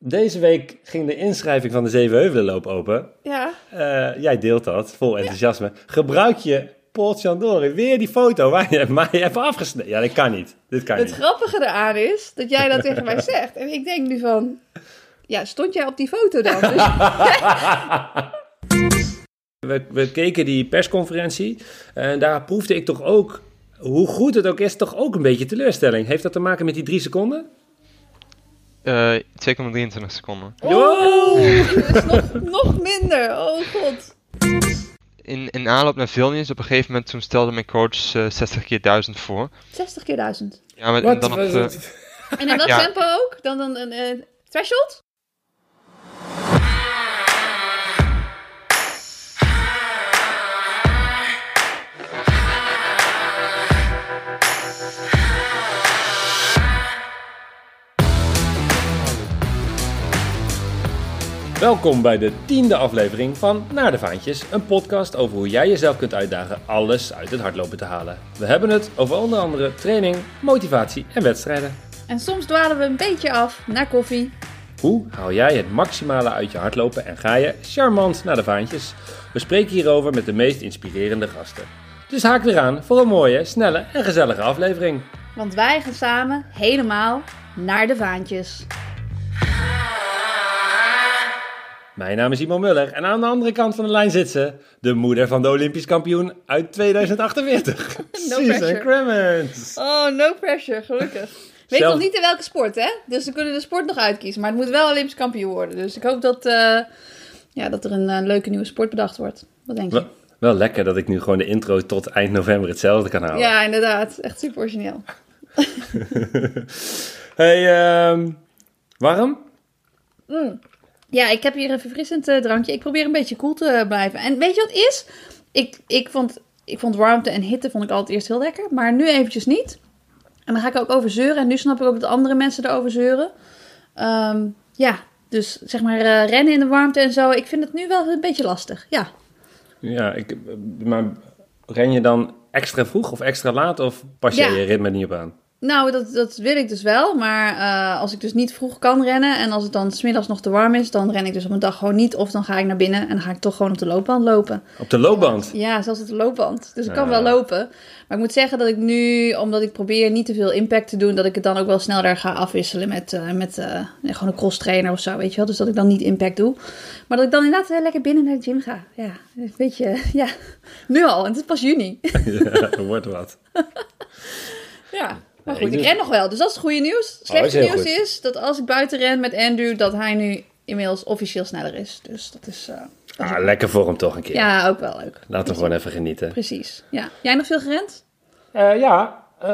Deze week ging de inschrijving van de Zevenheuvelenloop open. Ja. Uh, jij deelt dat, vol enthousiasme. Gebruik je Paul Chandori weer die foto waar je mij hebt afgesneden. Ja, dat kan niet. Dit kan Het niet. grappige eraan is dat jij dat tegen mij zegt. En ik denk nu van, ja, stond jij op die foto dan? Dus, We, we keken die persconferentie en daar proefde ik toch ook, hoe goed het ook is, toch ook een beetje teleurstelling. Heeft dat te maken met die drie seconden? Eh 2,23 seconden. oh, dat is nog, nog minder. Oh god. In, in aanloop naar Vilnius, op een gegeven moment, toen stelde mijn coach eh, 60 keer 1000 voor. 60 keer 1000. Ja, maar en dan op, eh, En in dat Ja. tempo ook? Dan, dan een eh, threshold? Welkom bij de tiende aflevering van Naar de Vaantjes, een podcast over hoe jij jezelf kunt uitdagen alles uit het hardlopen te halen. We hebben het over onder andere training, motivatie en wedstrijden. En soms dwalen we een beetje af naar koffie. Hoe haal jij het maximale uit je hardlopen en ga je charmant naar de vaantjes? We spreken hierover met de meest inspirerende gasten. Dus haak weer aan voor een mooie, snelle en gezellige aflevering. Want wij gaan samen helemaal naar de vaantjes. Mijn naam is Simon Muller en aan de andere kant van de lijn zit ze, de moeder van de Olympisch kampioen uit 2048. Susan pressure. Cremens. Oh, no pressure, gelukkig. Weet Zelf- nog niet in welke sport, hè? Dus we kunnen de sport nog uitkiezen. Maar het moet wel Olympisch kampioen worden. Dus ik hoop dat, eh, ja, dat er een eh, leuke nieuwe sport bedacht wordt. Wat denk je? Wel, lekker dat ik nu gewoon de intro tot eind november hetzelfde kan houden. Ja, inderdaad. Echt super origineel. Hey, ehm, warm? Ja, ik heb hier een verfrissend eh, drankje. Ik probeer een beetje koel te blijven. En weet je wat is? Ik, ik, vond, ik vond warmte en hitte vond ik altijd eerst heel lekker. Maar nu eventjes niet. En dan ga ik ook over zeuren. En nu snap ik ook dat andere mensen erover zeuren. Ehm, ja, dus zeg maar eh, rennen in de warmte en zo. Ik vind het nu wel een beetje lastig. Ja. Ja, ik, maar ren je dan extra vroeg of extra laat of pas je Ja. je ritme niet op aan? Nou, dat, dat wil ik dus wel. Maar eh, als ik dus niet vroeg kan rennen en als het dan smiddags nog te warm is, dan ren ik dus op een dag gewoon niet. Of dan ga ik naar binnen en dan ga ik toch gewoon op de loopband lopen. Op de loopband? Ja, zelfs op de loopband. Dus ik kan wel lopen. Maar ik moet zeggen dat ik nu, omdat ik probeer niet te veel impact te doen, dat ik het dan ook wel sneller ga afwisselen met, eh, met eh, gewoon een cross trainer of zo, weet je wel. Dus dat ik dan niet impact doe. Maar dat ik dan inderdaad lekker binnen naar de gym ga. Ja, een beetje, ja. Nu al, en het is pas juni. ja, wordt wat. Ja. Maar Nee, goed, ik ren nog wel. Dus dat is het goede nieuws. Het Oh, is nieuws goed. is dat als ik buiten ren met Andrew, dat hij nu inmiddels officieel sneller is. Dus dat is... eh, dat Ah, lekker voor hem toch een keer. ja, ook wel leuk. Laten we gewoon even genieten. Precies. Ja. Jij nog veel gerend? Eh, ja, eh,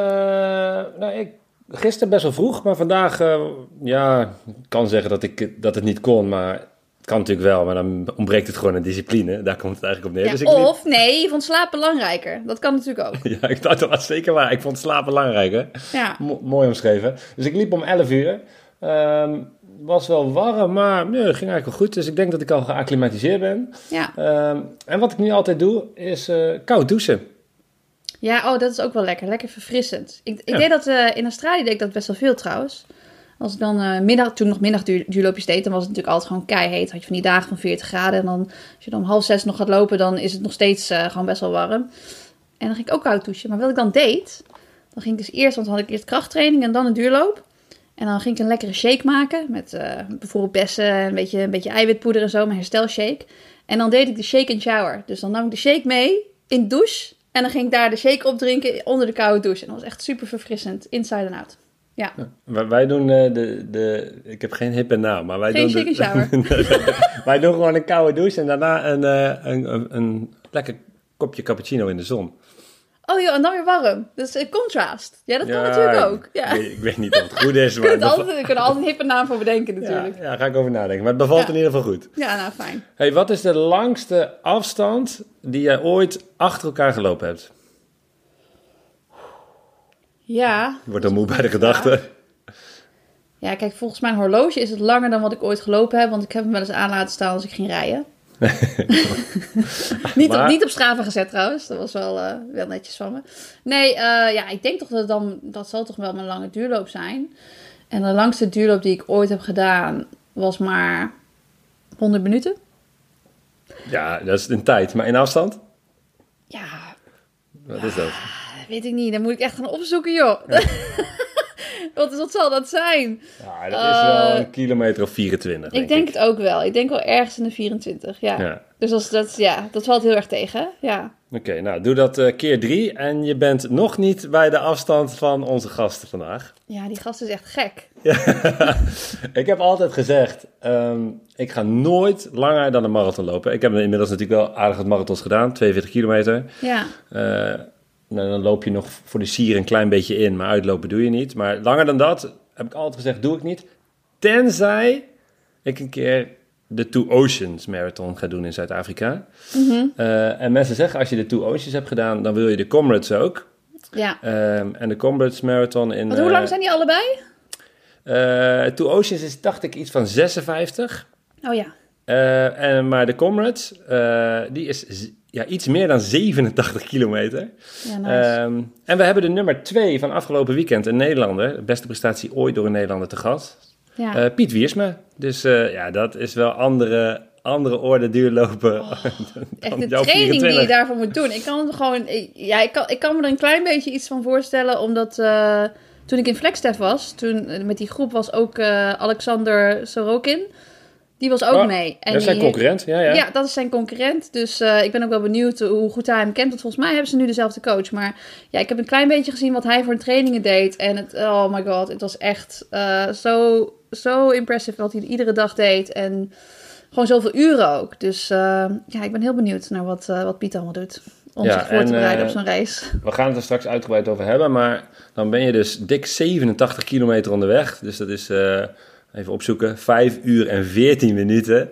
nou, ik, gisteren best wel vroeg, maar vandaag, eh, ja, ik kan zeggen dat, ik, dat het niet kon, maar kan natuurlijk wel, maar dan ontbreekt het gewoon aan discipline. Daar komt het eigenlijk op neer. Ja, dus ik liep- of nee, je vond slaap belangrijker. Dat kan natuurlijk ook. ja, ik dacht dat was zeker waar. Ik vond slapen belangrijker. Ja. Mo- mooi omschreven. Dus ik liep om 11 uur. Ehm, was wel warm, maar nee, ging eigenlijk wel goed. Dus ik denk dat ik al geacclimatiseerd ben. Ja. Ehm, en wat ik nu altijd doe, is eh, koud douchen. ja, oh, dat is ook wel lekker. Lekker verfrissend. Ik, ik Ja. deed dat eh, in Australië deed ik dat best wel veel trouwens. Als dan eh, middag, toen nog middagduurloopjes deed, dan was het natuurlijk altijd gewoon keiheet. Had je van die dagen van 40 graden. En dan, als je dan om half zes nog gaat lopen, dan is het nog steeds eh, gewoon best wel warm. En dan ging ik ook koud douchen. Maar wat ik dan deed, dan ging ik dus eerst, want dan had ik eerst krachttraining en dan een duurloop. En dan ging ik een lekkere shake maken met eh, bijvoorbeeld bessen, een beetje, een beetje eiwitpoeder en zo, mijn herstelshake. En dan deed ik de shake and shower. Dus dan nam ik de shake mee in de douche. En dan ging ik daar de shake opdrinken onder de koude douche. En dat was echt super verfrissend, inside en out. Ja, Wij, wij doen eh, de, de... Ik heb geen hippe naam, maar wij Geen doen... de- and wij doen gewoon een koude douche en daarna een, eh, een, een, een lekker kopje cappuccino in de zon. Oh joh, en dan weer warm. Dus een contrast. Ja, dat kan natuurlijk ook. Ja. Ik, weet- ik weet niet of het goed is, Je maar... kunt altijd, je kunt er altijd een hippe naam voor bedenken ja, natuurlijk. ja, ga ik over nadenken. Maar het bevalt in ieder geval goed. Ja, nou fijn. Hey, wat is de langste afstand die jij ooit achter elkaar gelopen hebt? Ja. Ik word al moe bij de gedachte. Ja, kijk, volgens mijn horloge is het langer dan wat ik ooit gelopen heb. Want ik heb hem wel eens aan laten staan als ik ging rijden. niet, op, niet op Strava gezet trouwens. Dat was wel, eh, wel netjes van me. Nee, eh, ja, ik denk toch dat het dan... Dat zal toch wel mijn lange duurloop zijn. En de langste duurloop die ik ooit heb gedaan... was maar 100 minuten. Ja, dat is in tijd. Maar in afstand? Ja, Wat is dat? Weet ik niet. Dan moet ik echt gaan opzoeken, joh. wat, wat zal dat zijn? Ja, dat is wel Eh, een kilometer of 24, ik denk het ook wel. Ik denk wel ergens in de 24, ja. Ja. Dus als dat, ja, dat valt heel erg tegen, ja. Oké, nou doe dat eh, keer drie. En je bent nog niet bij de afstand van onze gasten vandaag. Ja, die gast is echt gek. ik heb altijd gezegd, ehm, ik ga nooit langer dan een marathon lopen. Ik heb inmiddels natuurlijk wel aardig wat marathons gedaan, 42 kilometer. Ja, Eh, nou, dan loop je nog voor de sier een klein beetje in, maar uitlopen doe je niet. Maar langer dan dat heb ik altijd gezegd, doe ik niet. Tenzij ik een keer de Two Oceans Marathon ga doen in Zuid-Afrika. Mhm. Eh, en mensen zeggen, als je de Two Oceans hebt gedaan, dan wil je de Comrades ook. ja. Ehm, en de Comrades Marathon in... Want hoe eh, lang zijn die allebei? eh, Two Oceans is, dacht ik, iets van 56. Oh ja. Eh, en, maar de Comrades, eh, die is ja, iets meer dan 87 kilometer. Ja, nice. Ehm, en we hebben de nummer 2 van afgelopen weekend, een Nederlander. De beste prestatie ooit door een Nederlander te gast. ja. Eh, Piet Wiersma. Dus eh, ja, dat is wel andere, andere orde duurlopen dan Oh, Echt de training die 24. je daarvoor moet doen. Ik kan het gewoon. ik- Ja, ik kan, ik kan me er een klein beetje iets van voorstellen. Omdat eh, toen ik in Flagstaff was, toen met die groep was ook Alexander Sorokin. Die was ook Oh, mee. En dat is zijn concurrent, ja, ja. Ja. dat is zijn concurrent. Dus eh, ik ben ook wel benieuwd hoe goed hij hem kent. Want volgens mij hebben ze nu dezelfde coach. Maar ja, ik heb een klein beetje gezien wat hij voor trainingen deed. En het, oh my god, het was echt eh, zo, zo impressive wat hij iedere dag deed. En gewoon zoveel uren ook. Dus eh, ja, ik ben heel benieuwd naar wat, wat Piet allemaal doet. Om Ja, zich voor en, te bereiden op zo'n race. We gaan het er straks uitgebreid over hebben, maar dan ben je dus dik 87 kilometer onderweg. Dus dat is, even opzoeken, 5 uur en 14 minuten.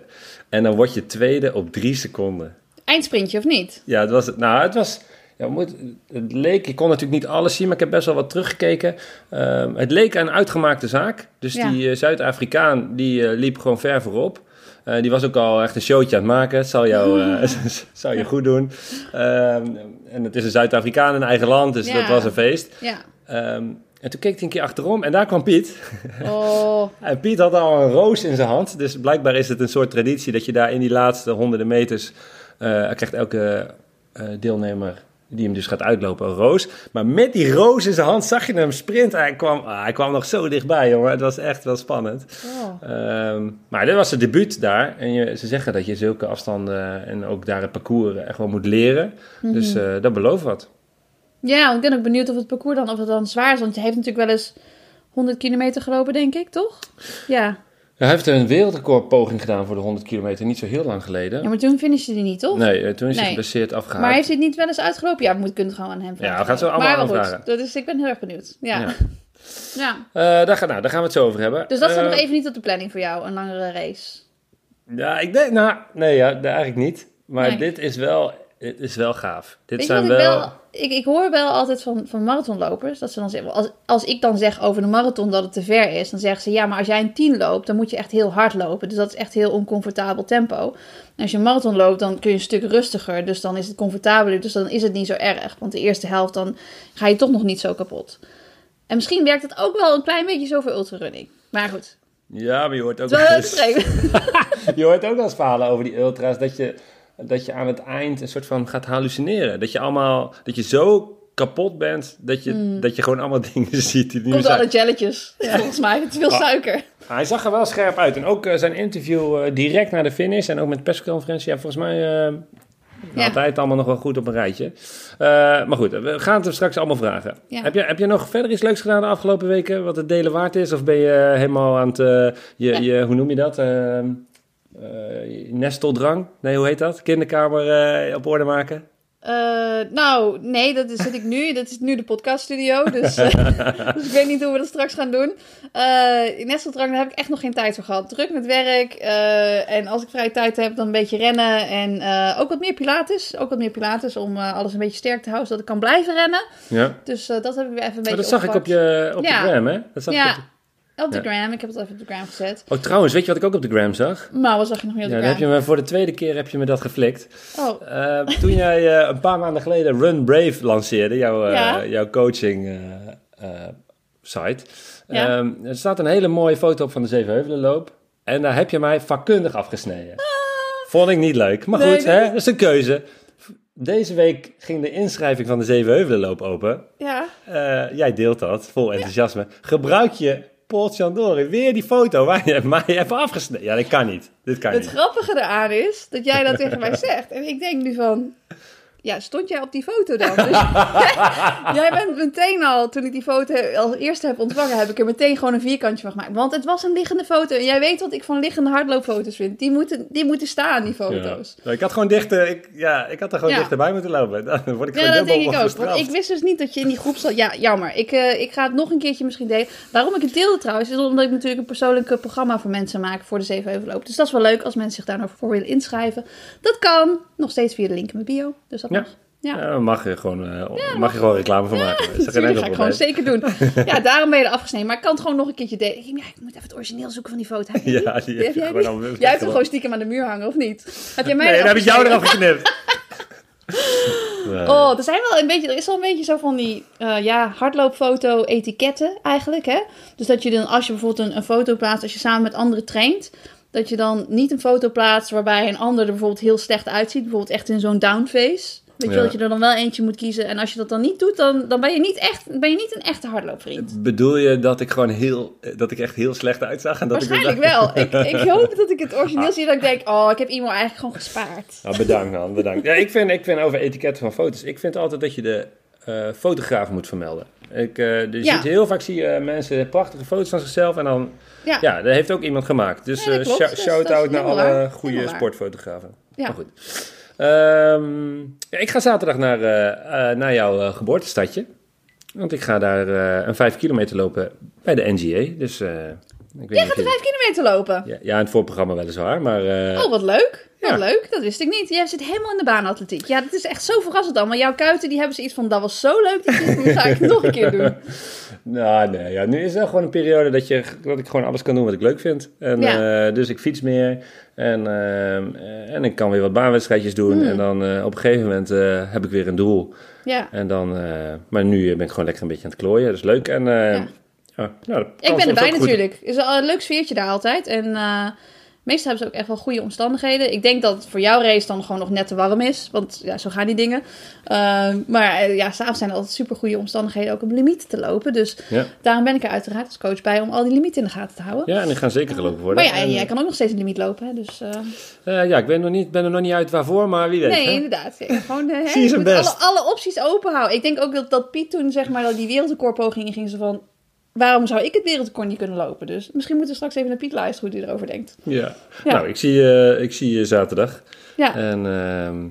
En dan word je tweede op 3 seconden. Eindsprintje of niet? Ja, het was, nou, het was, ja, moet, het leek, ik kon natuurlijk niet alles zien, maar ik heb best wel wat teruggekeken. Ehm, het leek een uitgemaakte zaak. Dus Ja. die eh, Zuid-Afrikaan, die eh, liep gewoon ver voorop. Eh, die was ook al echt een showtje aan het maken. Het zal jou, zou je goed doen. Ehm, en het is een Zuid-Afrikaan in eigen land, dus Ja. dat was een feest. Ja. Ehm, en toen keek hij een keer achterom en daar kwam Piet. Oh, En Piet had al een roos in zijn hand. Dus blijkbaar is het een soort traditie dat je daar in die laatste honderden meters... eh, krijgt elke eh, deelnemer die hem dus gaat uitlopen een roos. Maar met die roos in zijn hand zag je hem sprinten. Hij kwam, ah, hij kwam nog zo dichtbij, jongen. Het was echt wel spannend. oh. Ehm, maar dit was het debuut daar. En je, ze zeggen dat je zulke afstanden en ook daar het parcours echt wel moet leren. Dus Mhm. eh, dat belooft wat. Ja, ik ben ook benieuwd of het parcours dan, of het dan zwaar is. Want hij heeft natuurlijk wel eens 100 kilometer gelopen, denk ik, toch? Ja. Hij heeft een wereldrecordpoging gedaan voor de 100 kilometer, niet zo heel lang geleden. ja, maar toen finishte hij niet, toch? Nee, eh, toen is hij Nee. geblesseerd afgehaakt. Maar heeft hij het niet wel eens uitgelopen? Ja, we moeten het gewoon aan hem vragen. Ja, we gaan zo allemaal maar aanvragen. goed. Dat is, ik ben heel erg benieuwd. Ja. Ja. ja. Eh, daar, gaan, nou, daar gaan we het zo over hebben. Dus dat staat Eh, nog even niet op de planning voor jou, een langere race. Ja, ik denk, nou, nee, ja, eigenlijk niet. Maar Nee. dit is wel, dit is wel gaaf. Dit Weet je zijn wel... Ik, ik hoor wel altijd van, van marathonlopers, dat ze dan zeggen... Als, als ik dan zeg over de marathon dat het te ver is, dan zeggen ze... Ja, maar als jij een 10 loopt, dan moet je echt heel hard lopen. Dus dat is echt heel oncomfortabel tempo. En als je een marathon loopt, dan kun je een stuk rustiger. Dus dan is het comfortabeler, dus dan is het niet zo erg. Want de eerste helft, dan ga je toch nog niet zo kapot. En misschien werkt het ook wel een klein beetje zo voor ultrarunning. Maar goed, Ja, maar je hoort ook wel eens, je hoort ook wel eens verhalen over die ultra's, dat je, dat je aan het eind een soort van gaat hallucineren. Dat je allemaal, dat je zo kapot bent, dat je, dat je gewoon allemaal dingen ziet die niet Hmm. Komt zijn. alle jelletjes, volgens mij. Het is veel Ah. suiker. Hij zag er wel scherp uit. En ook eh, zijn interview eh, direct na de finish en ook met persconferentie. Ja, volgens mij eh Ja. het allemaal nog wel goed op een rijtje. Maar goed, we gaan het er straks allemaal vragen. Ja. Heb, je, heb je nog verder iets leuks gedaan de afgelopen weken? Wat het delen waard is? Of ben je helemaal aan het... je, je, hoe noem je dat? Eh, nesteldrang? Nee, hoe heet dat? Kinderkamer eh, op orde maken? Eh, nou, nee, dat is, zit ik nu. Dat is nu de podcaststudio. Dus, dus ik weet niet hoe we dat straks gaan doen. In Nesteldrang daar heb ik echt nog geen tijd voor gehad. Druk met werk. en als ik vrije tijd heb, dan een beetje rennen. En ook wat meer pilates. Ook wat meer pilates om alles een beetje sterk te houden. Zodat ik kan blijven rennen. Ja. Dus dat heb ik weer even een beetje Maar dat zag ik op je, op Ja. gram, hè? Dat zag ik Ja. op de- Op de Ja. gram. Ik heb het even op de gram gezet. Oh, trouwens, weet je wat ik ook op de gram zag? Maar wat zag je nog meer op Ja, de dan heb gram? je me, voor de tweede keer heb je me dat geflikt. Oh, Eh, toen jij eh, een paar maanden geleden Run Brave lanceerde, jouw, eh, Ja. jouw coaching site, Ja. Ehm, er staat een hele mooie foto op van de Zevenheuvelenloop. En daar heb je mij vakkundig afgesneden. Vond ik niet leuk. Maar Ah. Nee, goed, nee. hè, dat is een keuze. Deze week ging de inschrijving van de Zevenheuvelenloop open. Ja. Jij deelt dat, vol enthousiasme. Gebruik je Paul Chandori weer die foto waar je mij hebt afgesneden? Ja, dat kan niet. Dit kan Het niet. grappige eraan is dat jij dat tegen mij zegt. En ik denk nu van... Ja, stond jij op die foto dan? Dus, jij bent meteen al, toen ik die foto als eerste heb ontvangen, heb ik er meteen gewoon een vierkantje van gemaakt. Want het was een liggende foto. En jij weet wat ik van liggende hardloopfoto's vind. Die moeten, die moeten staan, die Ja. foto's. Nou, ik had gewoon dichter, ik, ja, ik had er gewoon Ja. dichterbij moeten lopen. Dan word ik Ja, gewoon dat dubbel denk ik ook. Want ik wist dus niet dat je in die groep zat. Ja, jammer. Ik, eh, ik ga het nog een keertje misschien delen. Waarom ik het deelde trouwens, is omdat ik natuurlijk een persoonlijk programma voor mensen maak voor de Zevenheuvelloop. Dus dat is wel leuk als mensen zich daar nou voor willen inschrijven. Dat kan. Nog steeds via de link in mijn bio. Dus dat Ja. mag. Ja. Ja, mag je gewoon, eh, mag je gewoon reclame van maken. Dat ga ik gewoon zeker doen. Ja, daarom ben je er afgesneden. Maar ik kan het gewoon nog een keertje. Ik, denk, ja, ik moet even het origineel zoeken van die foto. Heb Ja, die heb je jij gewoon die? Jij hebt hem gewoon stiekem aan de muur hangen, of niet? Heb jij mij Nee, dan heb ik jou eraf geknipt. Nee. Oh, er zijn wel een beetje, er is wel een beetje zo van die eh, ja, hardloopfoto etiketten eigenlijk. Hè? Dus dat je dan, als je bijvoorbeeld een, een foto plaatst, als je samen met anderen traint, dat je dan niet een foto plaatst waarbij een ander er bijvoorbeeld heel slecht uitziet. Bijvoorbeeld echt in zo'n downface. Weet je Ja. dat je er dan wel eentje moet kiezen. En als je dat dan niet doet, dan, dan ben, je niet echt, ben je niet een echte hardloopvriend. Bedoel je dat ik gewoon heel, dat ik echt heel slecht uitzag? En dat Waarschijnlijk ik wel. Ik, ik hoop dat ik het origineel zie dat ik denk, oh, ik heb iemand eigenlijk gewoon gespaard. Nou, bedankt man, bedankt. Ja, ik vind, ik vind over etiketten van foto's, ik vind altijd dat je de eh, fotograaf moet vermelden. Ik, eh, Ja. ziet heel vaak zie je mensen prachtige foto's van zichzelf en dan, Ja, ja, dat heeft ook iemand gemaakt. Dus Ja, eh, shout-out naar alle waar. goede sportfotografen. Ja. Maar goed. Ehm, ja, ik ga zaterdag naar, eh, eh, naar jouw eh, geboortestadje. Want ik ga daar een 5 kilometer lopen bij de NGA. Dus ik weet Jij gaat de of je- vijf kilometer lopen. ja, ja, in het voorprogramma weliswaar, maar... Oh, wat leuk. Wat leuk. Dat wist ik niet. Jij zit helemaal in de baanatletiek. Ja, dat is echt zo verrassend allemaal. Jouw kuiten, die hebben zoiets van, dat was zo leuk. Die ga ik nog een keer doen. Nou, nee, ja, nu is het gewoon een periode dat, je, dat ik gewoon alles kan doen wat ik leuk vind. En, Ja. eh, dus ik fiets meer en, eh, en ik kan weer wat baanwedstrijdjes doen. Hmm. En dan eh, op een gegeven moment heb ik weer een doel. Ja. En dan, maar nu ben ik gewoon lekker een beetje aan het klooien. Dat is leuk. En, Ja. ja, nou, dat Ik ben erbij natuurlijk. Het is al een leuk sfeertje daar altijd. En meestal hebben ze ook echt wel goede omstandigheden. Ik denk dat het voor jouw race dan gewoon nog net te warm is. Want ja, zo gaan die dingen. Eh, maar eh, ja, s'avonds zijn er altijd super goede omstandigheden ook om limieten te lopen. Dus Ja. daarom ben ik er uiteraard als coach bij om al die limieten in de gaten te houden. ja, en ik ga zeker gelopen worden. Maar ja, En, jij kan ook nog steeds een limiet lopen. Hè? Dus, eh, eh, ja, ik ben, nog niet, ben er nog niet uit waarvoor, maar wie weet. Nee, hè? inderdaad. Ja, Gewoon, eh, hè, Zie je moet alle, best. alle opties open houden. Ik denk ook dat, dat Piet toen zeg maar dat die wereldrecordpoging inging. Zo van, waarom zou ik het wereldrecord niet kunnen lopen? Dus misschien moeten we straks even naar Piet luisteren hoe hij erover denkt. Ja. Ja. Nou, ik zie, je ik zie je zaterdag. Ja, En ehm,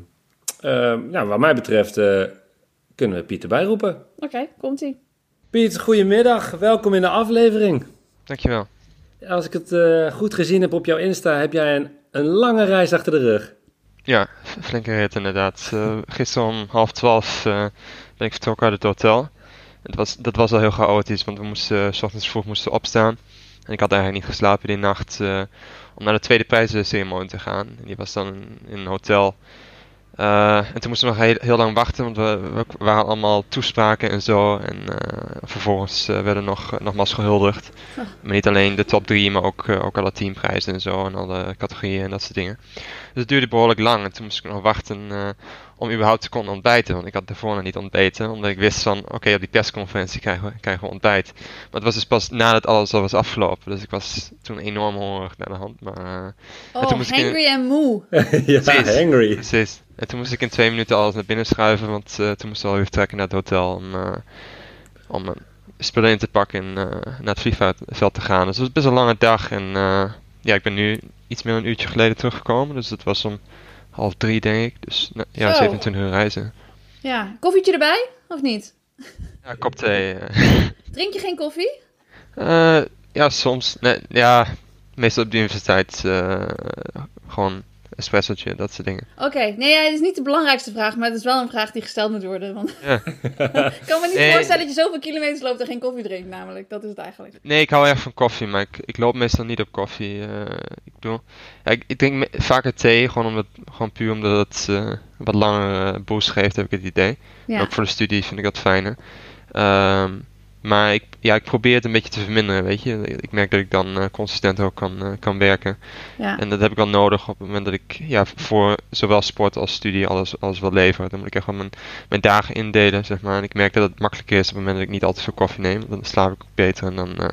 ehm, nou, wat mij betreft eh, kunnen we Piet erbij roepen. oké, komt-ie. Piet, goedemiddag. Welkom in de aflevering. Dankjewel. Als ik het eh, goed gezien heb op jouw Insta, heb jij een, een lange reis achter de rug. Ja, flinke rit inderdaad. Eh, gisteren om half twaalf eh, ben ik vertrokken uit het hotel. Het was, dat was al heel chaotisch, want we moesten eh, 's ochtends vroeg moesten opstaan. En ik had eigenlijk niet geslapen die nacht eh, om naar de tweede prijzenceremonie te gaan. En die was dan in, in een hotel. Eh, en toen moesten we nog heel, heel lang wachten, want we, we waren allemaal toespraken en zo. En vervolgens werden nog, nogmaals gehuldigd. Maar niet alleen de top 3, maar ook, ook alle teamprijzen en zo. En alle categorieën en dat soort dingen. Dus het duurde behoorlijk lang. En toen moest ik nog wachten eh, om überhaupt te kunnen ontbijten. Want ik had daarvoor nog niet ontbeten. Omdat ik wist van, oké, op die persconferentie krijgen we, krijgen we ontbijt. Maar het was dus pas nadat alles al was afgelopen. Dus ik was toen enorm hongerig naar de hand. Maar eh, Oh, toen moest ik in- hangry en moe. ja, Precies. hangry. Precies. En toen moest ik in twee minuten alles naar binnen schuiven, want eh, toen moesten we alweer vertrekken naar het hotel om, om spullen in te pakken en eh, naar het vliegveld te gaan. Dus het was best een lange dag en eh, ja, ik ben nu iets meer dan een uurtje geleden teruggekomen, dus het was om half drie denk ik. Dus nou, ja, Zo. 27 uur reizen. Ja, koffietje erbij? Of niet? Ja, kop thee. eh. Drink je geen koffie? Eh, ja, soms. Nee, ja, meestal op de universiteit eh, gewoon espressootje, dat soort dingen. Oké, nee, ja, het is niet de belangrijkste vraag, maar het is wel een vraag die gesteld moet worden. Want Ja. ik kan me niet Nee. voorstellen dat je zoveel kilometers loopt en geen koffie drinkt, namelijk. Dat is het eigenlijk. Nee, ik hou erg van koffie, maar ik, ik loop meestal niet op koffie. eh, ik bedoel, ja, ik, ik drink vaker thee, gewoon, omdat, gewoon puur omdat het eh, wat langere boost geeft, heb ik het idee. Ja. Ook voor de studie vind ik dat fijner. Ehm, maar ik, ja, ik probeer het een beetje te verminderen, weet je. Ik merk dat ik dan uh, consistent ook kan, uh, kan werken. Ja. En dat heb ik wel nodig op het moment dat ik ja, voor zowel sport als studie alles, alles wil leveren. Dan moet ik echt wel mijn, mijn dagen indelen, zeg maar. En ik merk dat het makkelijker is op het moment dat ik niet altijd veel koffie neem. Dan slaap ik ook beter en dan uh,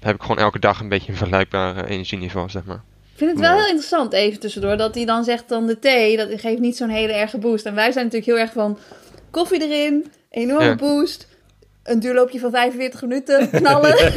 heb ik gewoon elke dag een beetje een vergelijkbaar energieniveau, zeg maar. Ik vind het wel heel interessant, even tussendoor, dat hij dan zegt dan de thee, dat geeft niet zo'n hele erge boost. En wij zijn natuurlijk heel erg van koffie erin, enorme ja. boost, een duurloopje van 45 minuten knallen.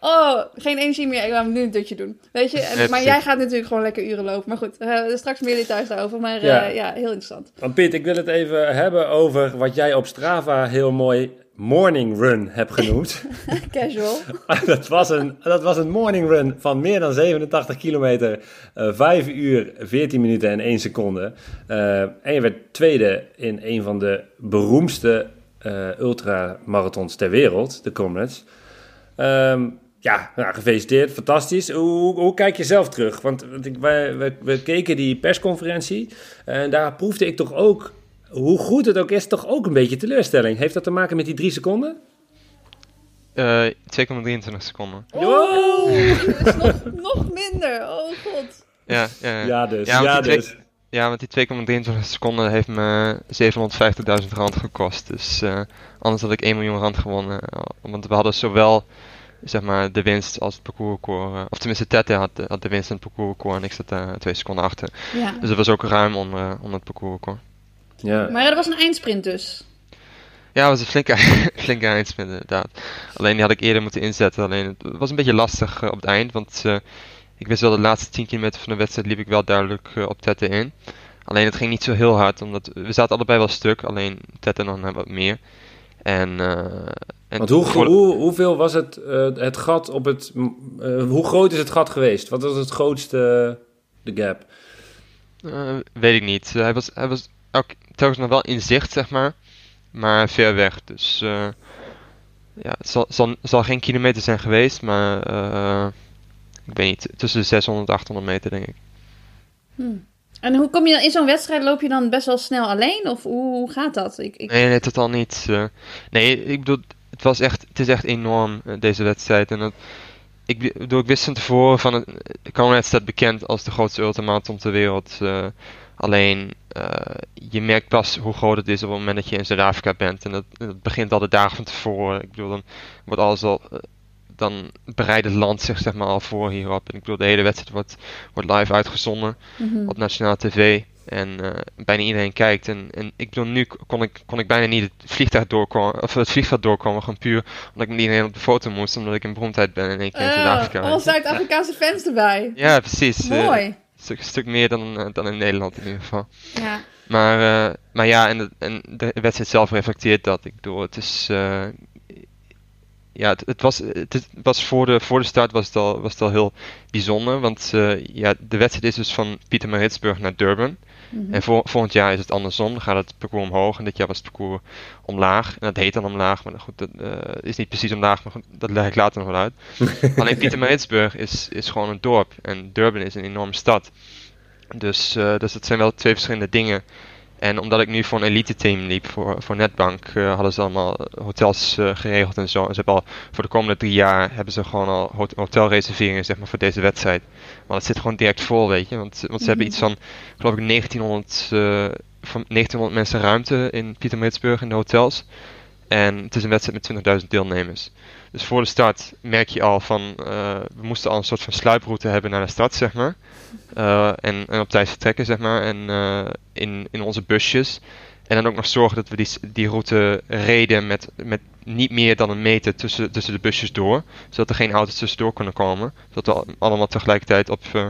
oh, geen energie meer. Ik ga nu een dutje doen. Weet je? En, maar jij gaat natuurlijk gewoon lekker uren lopen. Maar goed, uh, straks meer details daarover. Maar ja. Uh, ja, heel interessant. Want Piet, ik wil het even hebben over wat jij op Strava heel mooi morning run hebt genoemd. Casual. dat, was een, dat was een morning run van meer dan 87 kilometer, uh, 5 uur, 14 minuten en 1 seconde. En je werd tweede in een van de beroemdste uh, ultramarathons ter wereld, de Comrades. Um, ja, nou, gefeliciteerd, fantastisch. Hoe, hoe, kijk je zelf terug? Want, want ik, wij, wij, we keken die persconferentie en daar proefde ik toch ook, hoe goed het ook is, toch ook een beetje teleurstelling. Heeft dat te maken met die drie seconden? Uh, 2,23 seconden. Oh, dat is nog, nog minder. Oh god. Ja, ja, ja dus. Ja, ja, dus. Ja, want die 2,23 seconden heeft me 750.000 rand gekost. Dus uh, anders had ik 1 miljoen rand gewonnen. Want we hadden zowel zeg maar, de winst als het parcoursrecord. Uh, of tenminste, Tette had, had de winst en het parcoursrecord en ik zat daar uh, twee seconden achter. Ja. Dus dat was ook ruim onder, onder het parcoursrecord. Ja. Maar dat was een eindsprint dus. Ja, het was een flinke, flinke eindsprint inderdaad. Alleen die had ik eerder moeten inzetten. Alleen het was een beetje lastig op het eind, want... Ik wist wel de laatste 10 kilometer van de wedstrijd liep ik wel duidelijk uh, op Tette in. Alleen het ging niet zo heel hard, omdat we zaten allebei wel stuk, alleen Tette nog net wat meer. En, uh, en Want hoe, voor... hoe, hoeveel was het, uh, het gat op het... hoe groot is het gat geweest? Wat was het grootste, de gap? weet ik niet. hij was, hij was ook telkens nog wel in zicht, zeg maar. Maar ver weg, dus... ja, het zal, zal, zal, geen kilometer zijn geweest, maar ik weet niet, tussen de 600 en 800 meter, denk ik. Hmm. En hoe kom je dan in zo'n wedstrijd? Loop je dan best wel snel alleen? Of hoe, gaat dat? Ik, ik... Nee, nee, totaal niet. Uh, nee, ik bedoel, het, was echt, het is echt enorm, uh, deze wedstrijd. En dat, ik, bedoel, ik wist van tevoren van het. Conrad staat bekend als de grootste ultramarathon ter wereld. Uh, alleen, je merkt pas hoe groot het is op het moment dat je in Zuid-Afrika bent. En dat, dat, begint al de dagen van tevoren. Ik bedoel, dan wordt alles al dan bereidt het land zich zeg maar al voor hierop. En ik bedoel, de hele wedstrijd wordt, wordt live uitgezonden mm-hmm. op nationale tv. En uh, bijna iedereen kijkt. En, en ik bedoel, nu kon ik, kon ik bijna niet het vliegtuig doorkomen, of het vliegveld doorkomen. Gewoon puur omdat ik met iedereen op de foto moest. Omdat ik een beroemdheid ben in één keer in Zuid-Afrika. Alle Zuid-Afrikaanse fans erbij. Ja, precies. Mooi. Uh, een stuk, stuk meer dan, uh, dan in Nederland in ieder geval. Ja. Maar, maar ja, en de, en de wedstrijd zelf reflecteert dat. Ik bedoel, het is ja, het, het, was, het was voor, de, voor de start was het al, was het al heel bijzonder. Want uh, ja, de wedstrijd is dus van Pietermaritzburg naar Durban. Mm-hmm. En vol, volgend jaar is het andersom. Dan gaat het parcours omhoog. En dit jaar was het parcours omlaag. En dat heet dan omlaag. Maar goed, dat uh, is niet precies omlaag. Maar goed, dat leg ik later nog wel uit. Alleen Pietermaritzburg is, is gewoon een dorp. En Durban is een enorme stad. Dus, uh, dus dat zijn wel twee verschillende dingen. En omdat ik nu voor een elite team liep, voor, voor Netbank, uh, hadden ze allemaal hotels uh, geregeld en zo. En ze hebben al voor de komende drie jaar hebben ze gewoon al hot hotelreserveringen zeg maar, voor deze wedstrijd. Maar het zit gewoon direct vol, weet je. Want, want ze Mhm. hebben iets van, geloof ik, 1900, uh, van 1900 mensen ruimte in Pietermaritzburg in de hotels. En het is een wedstrijd met 20.000 deelnemers. Dus voor de start merk je al van, uh, we moesten al een soort van sluiproute hebben naar de stad, zeg maar. Uh, en, en, op tijd vertrekken, zeg maar. En uh, in, in onze busjes. En dan ook nog zorgen dat we die, die route reden met, met niet meer dan een meter tussen, tussen de busjes door. Zodat er geen auto's tussendoor kunnen komen. Zodat we allemaal tegelijkertijd op, uh,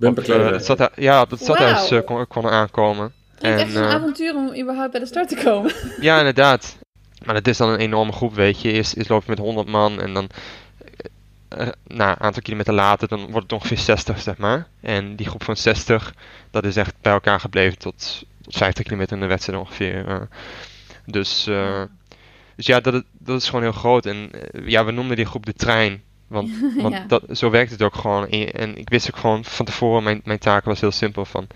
op het stadhuis, ja, op het stadhuis wow. kon, konden aankomen. Het is echt een avontuur om überhaupt bij de start te komen. Ja, inderdaad. Maar het is dan een enorme groep, weet je. Eerst, eerst loop je met 100 man en dan uh, nou, een aantal kilometer later, dan wordt het ongeveer 60, zeg maar. En die groep van 60, dat is echt bij elkaar gebleven tot, tot 50 kilometer in de wedstrijd ongeveer. Uh, dus, dus ja, dat, dat is gewoon heel groot. En ja, we noemden die groep de trein. Want, want ja. dat, zo werkt het ook gewoon. En, en, ik wist ook gewoon van tevoren, mijn, mijn taak was heel simpel van,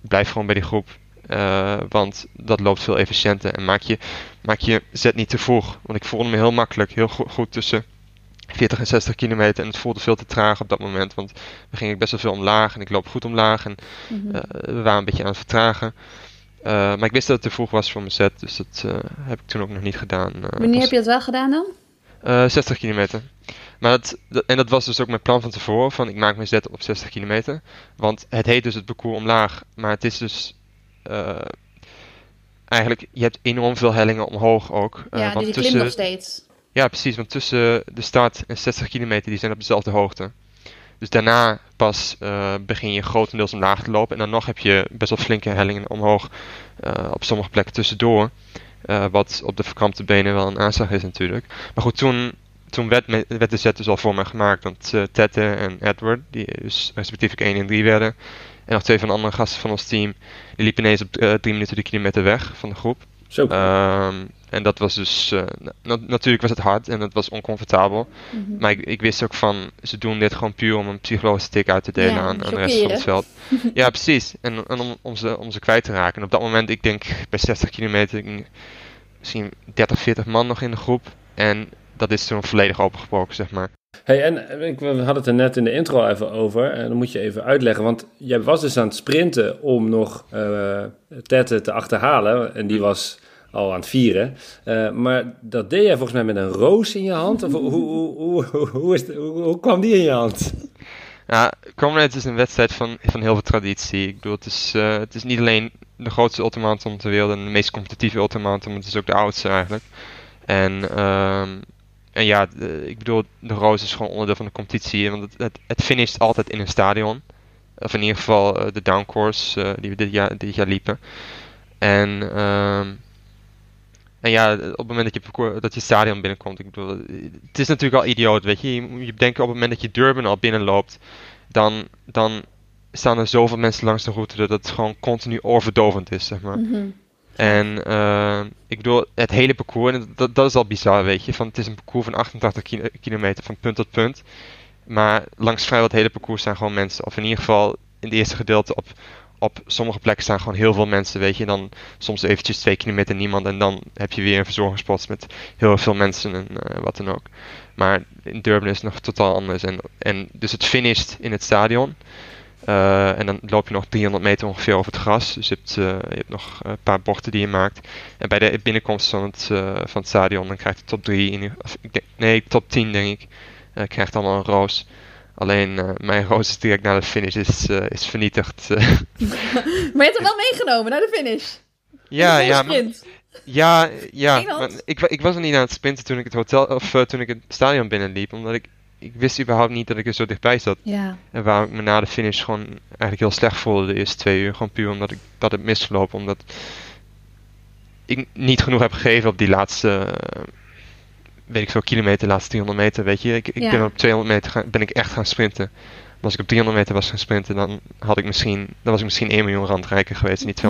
blijf gewoon bij die groep. Eh, want dat loopt veel efficiënter. En maak je, maak je zet niet te vroeg. Want ik voelde me heel makkelijk, heel go goed tussen 40 en 60 kilometer. En het voelde veel te traag op dat moment. Want we gingen best wel veel omlaag. En ik loop goed omlaag. En Mhm. eh, we waren een beetje aan het vertragen. Eh, maar ik wist dat het te vroeg was voor mijn set. Dus dat heb ik toen ook nog niet gedaan. Wanneer pas- heb je dat wel gedaan dan? eh, 60 kilometer. Maar dat, dat- en dat was dus ook mijn plan van tevoren. Van ik maak mijn zet op 60 kilometer. Want het heet dus het parcours omlaag. Maar het is dus... eh, eigenlijk, je hebt enorm veel hellingen omhoog ook. Eh, ja, want je klimt nog steeds. ja, precies. Want tussen de start en 60 kilometer, die zijn op dezelfde hoogte. Dus daarna pas eh, begin je grotendeels omlaag te lopen. En dan nog heb je best wel flinke hellingen omhoog op sommige plekken tussendoor. Wat op de verkrampte benen wel een aanslag is natuurlijk. Maar goed, toen, toen werd, me- werd de set dus al voor me gemaakt. Want Tette en Edward, die dus respectievelijk 1 en 3 werden. En nog twee van de andere gasten van ons team. Die liepen ineens op eh, drie minuten de kilometer weg van de groep. Zo. Ehm, en dat was dus, eh, na- natuurlijk was het hard en het was oncomfortabel. Mhm. Maar ik, ik wist ook van, ze doen dit gewoon puur om een psychologische tik uit te delen Ja, aan, aan de rest van het veld. ja, precies. En, en om, om, ze, om ze kwijt te raken. En op dat moment, ik denk bij 60 kilometer, misschien 30, 40 man nog in de groep. En dat is toen volledig opengebroken, zeg maar. Hey, en ik, we hadden het er net in de intro even over. En dan moet je even uitleggen. Want jij was dus aan het sprinten om nog eh Tette te achterhalen. En die was al aan het vieren. Eh, maar dat deed jij volgens mij met een roos in je hand. Of hoe, hoe, hoe, hoe, is het- hoe, kwam die in je hand? Ja, Comrades is een wedstrijd van, van heel veel traditie. Ik bedoel, het is, eh, het is niet alleen de grootste ultramarathon ter wereld en de meest competitieve ultramarathon, maar het is ook de oudste eigenlijk. En, ehm, en ja, ik bedoel, de Roos is gewoon onderdeel van de competitie, want het, het, het finisht altijd in een stadion. Of in ieder geval eh, de downcourse eh, die we dit jaar, dit jaar liepen. En, ehm, en ja, op het moment dat je, dat je stadion binnenkomt, ik bedoel, het is natuurlijk al idioot, weet je. Je je denken op het moment dat je Durban al binnenloopt, dan, dan staan er zoveel mensen langs de route dat het gewoon continu overdovend is, zeg maar. Mhm. En eh, ik bedoel, het hele parcours, dat, dat is al bizar, weet je. Van, het is een parcours van 88 kilo- kilometer van punt tot punt. Maar langs vrijwel het hele parcours staan gewoon mensen. Of in ieder geval in het eerste gedeelte op, op sommige plekken staan gewoon heel veel mensen, weet je. Dan soms eventjes twee kilometer niemand. En dan heb je weer een verzorgingspost met heel veel mensen en eh, wat dan ook. Maar in Durban is het nog totaal anders. En, en dus het finisht in het stadion. Eh, en dan loop je nog 300 meter ongeveer over het gras. Dus je hebt, eh, je hebt nog een paar bochten die je maakt. En bij de binnenkomst van het, eh, van het stadion, dan krijgt de top 3, in, ieder- of, ik denk, nee, top 10 denk ik, eh, krijgt allemaal een roos. Alleen eh, mijn roos is direct na de finish is, eh, is vernietigd. eh. Maar je hebt hem wel meegenomen naar de finish. ja, ja, maar, ja, ja. Maar ik, ik was er niet aan het sprinten toen ik het hotel of eh, toen ik het stadion binnenliep, omdat ik ik wist überhaupt niet dat ik er zo dichtbij zat. Ja. En waar ik me na de finish gewoon eigenlijk heel slecht voelde de eerste twee uur. Gewoon puur omdat ik dat heb misgelopen. Omdat ik niet genoeg heb gegeven op die laatste, eh, weet ik veel, kilometer, laatste 300 meter. Weet je, ik, ik Ja. ben op 200 meter gaan, ben ik echt gaan sprinten. Maar als ik op 300 meter was gaan sprinten, dan had ik misschien, dan was ik misschien 1 miljoen rand rijker geweest. Niet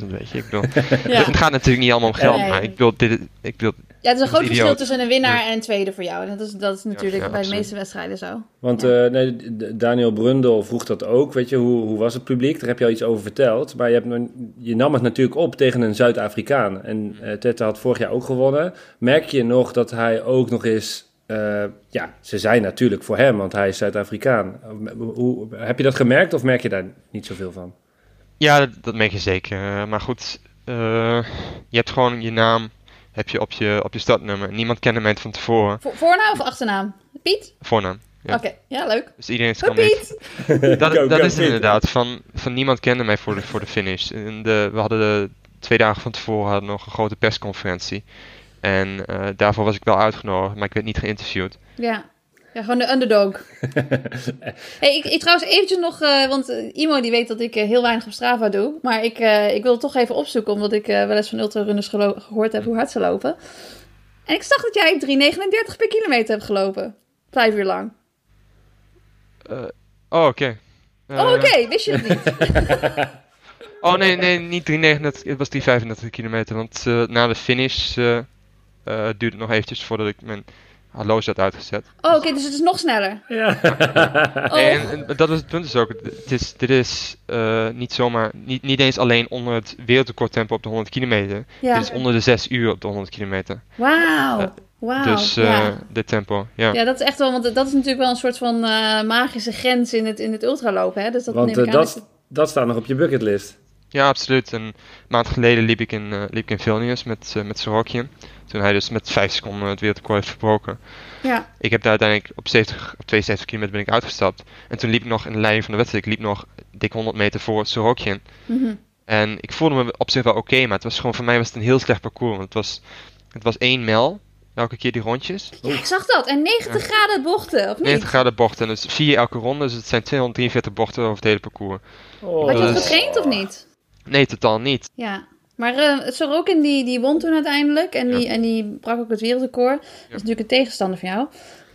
250.000, weet je. Ik bedoel, Ja. het gaat natuurlijk niet allemaal om geld, maar ik bedoel, dit, ik bedoel, ja, het is een groot verschil tussen een winnaar Ja. en een tweede voor jou. En dat is, dat is natuurlijk ja, bij de meeste wedstrijden zo. Want Ja. eh, nee, Daniel Brundel vroeg dat ook. Weet je, hoe, hoe was het publiek? Daar heb je al iets over verteld. Maar je, hebt, nog- je nam het natuurlijk op tegen een Zuid-Afrikaan. En eh Tette had vorig jaar ook gewonnen. Merk je nog dat hij ook nog eens... eh, ja, ze zijn natuurlijk voor hem, want hij is Zuid-Afrikaan. Hoe, heb je dat gemerkt of merk je daar niet zoveel van? Ja, dat, dat merk je zeker. Maar goed, eh, je hebt gewoon je naam heb je op je, op je startnummer. Niemand kende mij van tevoren. Vo- voornaam of achternaam? Piet? Voornaam. Ja. Oké, ja, leuk. Dus iedereen kan mee. Piet! Dat, Go, dat go, is het inderdaad. Van, van niemand kende mij voor de, voor de finish. En de, we hadden de twee dagen van tevoren hadden nog een grote persconferentie. En eh, daarvoor was ik wel uitgenodigd, maar ik werd niet geïnterviewd. Ja. Ja, gewoon de underdog. hey, ik, ik trouwens eventjes nog, eh, want eh, Imo die weet dat ik eh, heel weinig op Strava doe. Maar ik, eh, ik wil het toch even opzoeken, omdat ik eh, wel eens van ultrarunners gehoord heb hoe hard ze lopen. En ik zag dat jij 3,39 per kilometer hebt gelopen. Vijf uur lang. Eh, oh, oké. oh, oké, wist je het niet? Oh nee, nee, niet 339, het was 335 kilometer. Want eh, na de finish eh, eh, duurde het nog eventjes voordat ik mijn horloge had uitgezet. Oh, oké, dus het is nog sneller. Ja. Oh. En, en dat is het punt dus ook. Het is, dit is eh, niet zomaar, niet, niet eens alleen onder het wereldrecordtempo op de 100 kilometer. Ja. Dit is onder de 6 uur op de 100 kilometer. Wauw. Wauw. dus eh, ja. dit tempo, ja. ja, dat is echt wel, want dat is natuurlijk wel een soort van eh, magische grens in het, in het ultralopen. Hè? Dus dat Want neem ik aan dat, dat staat nog op je bucketlist. Ja, absoluut. Een maand geleden liep ik in, eh, liep ik in Vilnius met, uh, met Sorokin. Toen hij dus met 5 seconden het wereldrecord heeft verbroken. Ja. Ik heb daar uiteindelijk op, 70, op 72 kilometer ben ik uitgestapt. En toen liep ik nog in de leiding van de wedstrijd. Ik liep nog dik 100 meter voor Sorokin. Mhm. En ik voelde me op zich wel oké, maar het was gewoon voor mij was het een heel slecht parcours. Want het was, het was één mijl, elke keer die rondjes. ja, ik zag dat. En 90 graden bochten, of niet? 90 graden bochten, dus vier elke ronde. Dus het zijn 243 bochten over het hele parcours. Oh, Had je dat Dus- getraind of niet? Nee, totaal niet. Ja. Maar eh Sorokin die, die won toen uiteindelijk. En die, Ja. en die brak ook het wereldrecord. Dat is natuurlijk een tegenstander van jou.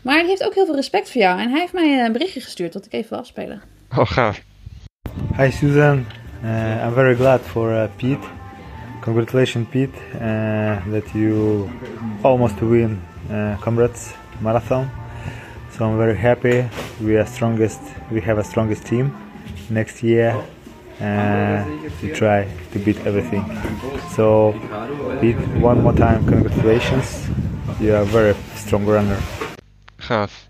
Maar die heeft ook heel veel respect voor jou. En hij heeft mij een berichtje gestuurd dat ik even wil afspelen. Oh, gaaf. Hi Susan, uh, I'm very glad for uh, Pete. Congratulations, Pete, uh, that you almost win uh, Comrades Marathon. So I'm very happy. We are strongest. We have a strongest team next year. Uh, to try to beat everything. So, Pete, one more time, congratulations. You are a very strong runner. Gaaf.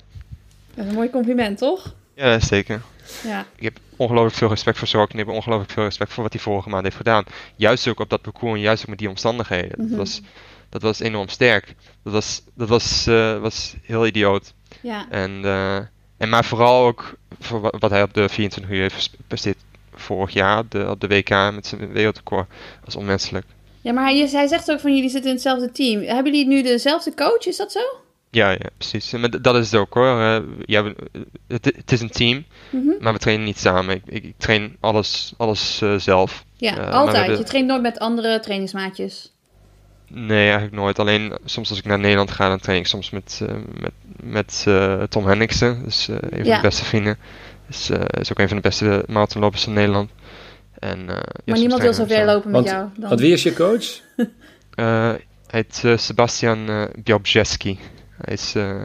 Dat is een mooi compliment, toch? Ja, zeker. Ja. Ik heb ongelooflijk veel respect voor Sorokin. Ik heb ongelooflijk veel respect voor wat hij vorige maand heeft gedaan. Juist ook op dat parcours en juist ook met die omstandigheden. Mhm. dat, was, dat was enorm sterk. Dat was, dat was, eh, was heel idioot. Ja. En, eh, en maar vooral ook voor wa- wat hij op de 24 uur heeft presteerd vorig jaar op de, op de WK met zijn wereldrecord. was onmenselijk. Ja, maar hij, hij zegt ook van jullie zitten in hetzelfde team. Hebben jullie nu dezelfde coach? Is dat zo? Ja, ja, precies. Maar dat is het ook hoor. Eh, ja, we- het, het is een team, Mhm. maar we trainen niet samen. Ik, ik, ik train alles, alles eh, zelf. Ja, Eh, altijd. de- Je traint nooit met andere trainingsmaatjes. Nee, eigenlijk nooit. Alleen soms als ik naar Nederland ga, dan train ik soms met, eh, met, met eh, Tom Henningsen. Dus eh, een van Ja. de beste vrienden. Dus, eh, is ook een van de beste marathonlopers van Nederland. En, eh, maar niemand wil zo ver lopen met Want, jou. Dan. want wie is je coach? Eh, hij heet Sebastian uh, Białbrzewski. Hij is eh,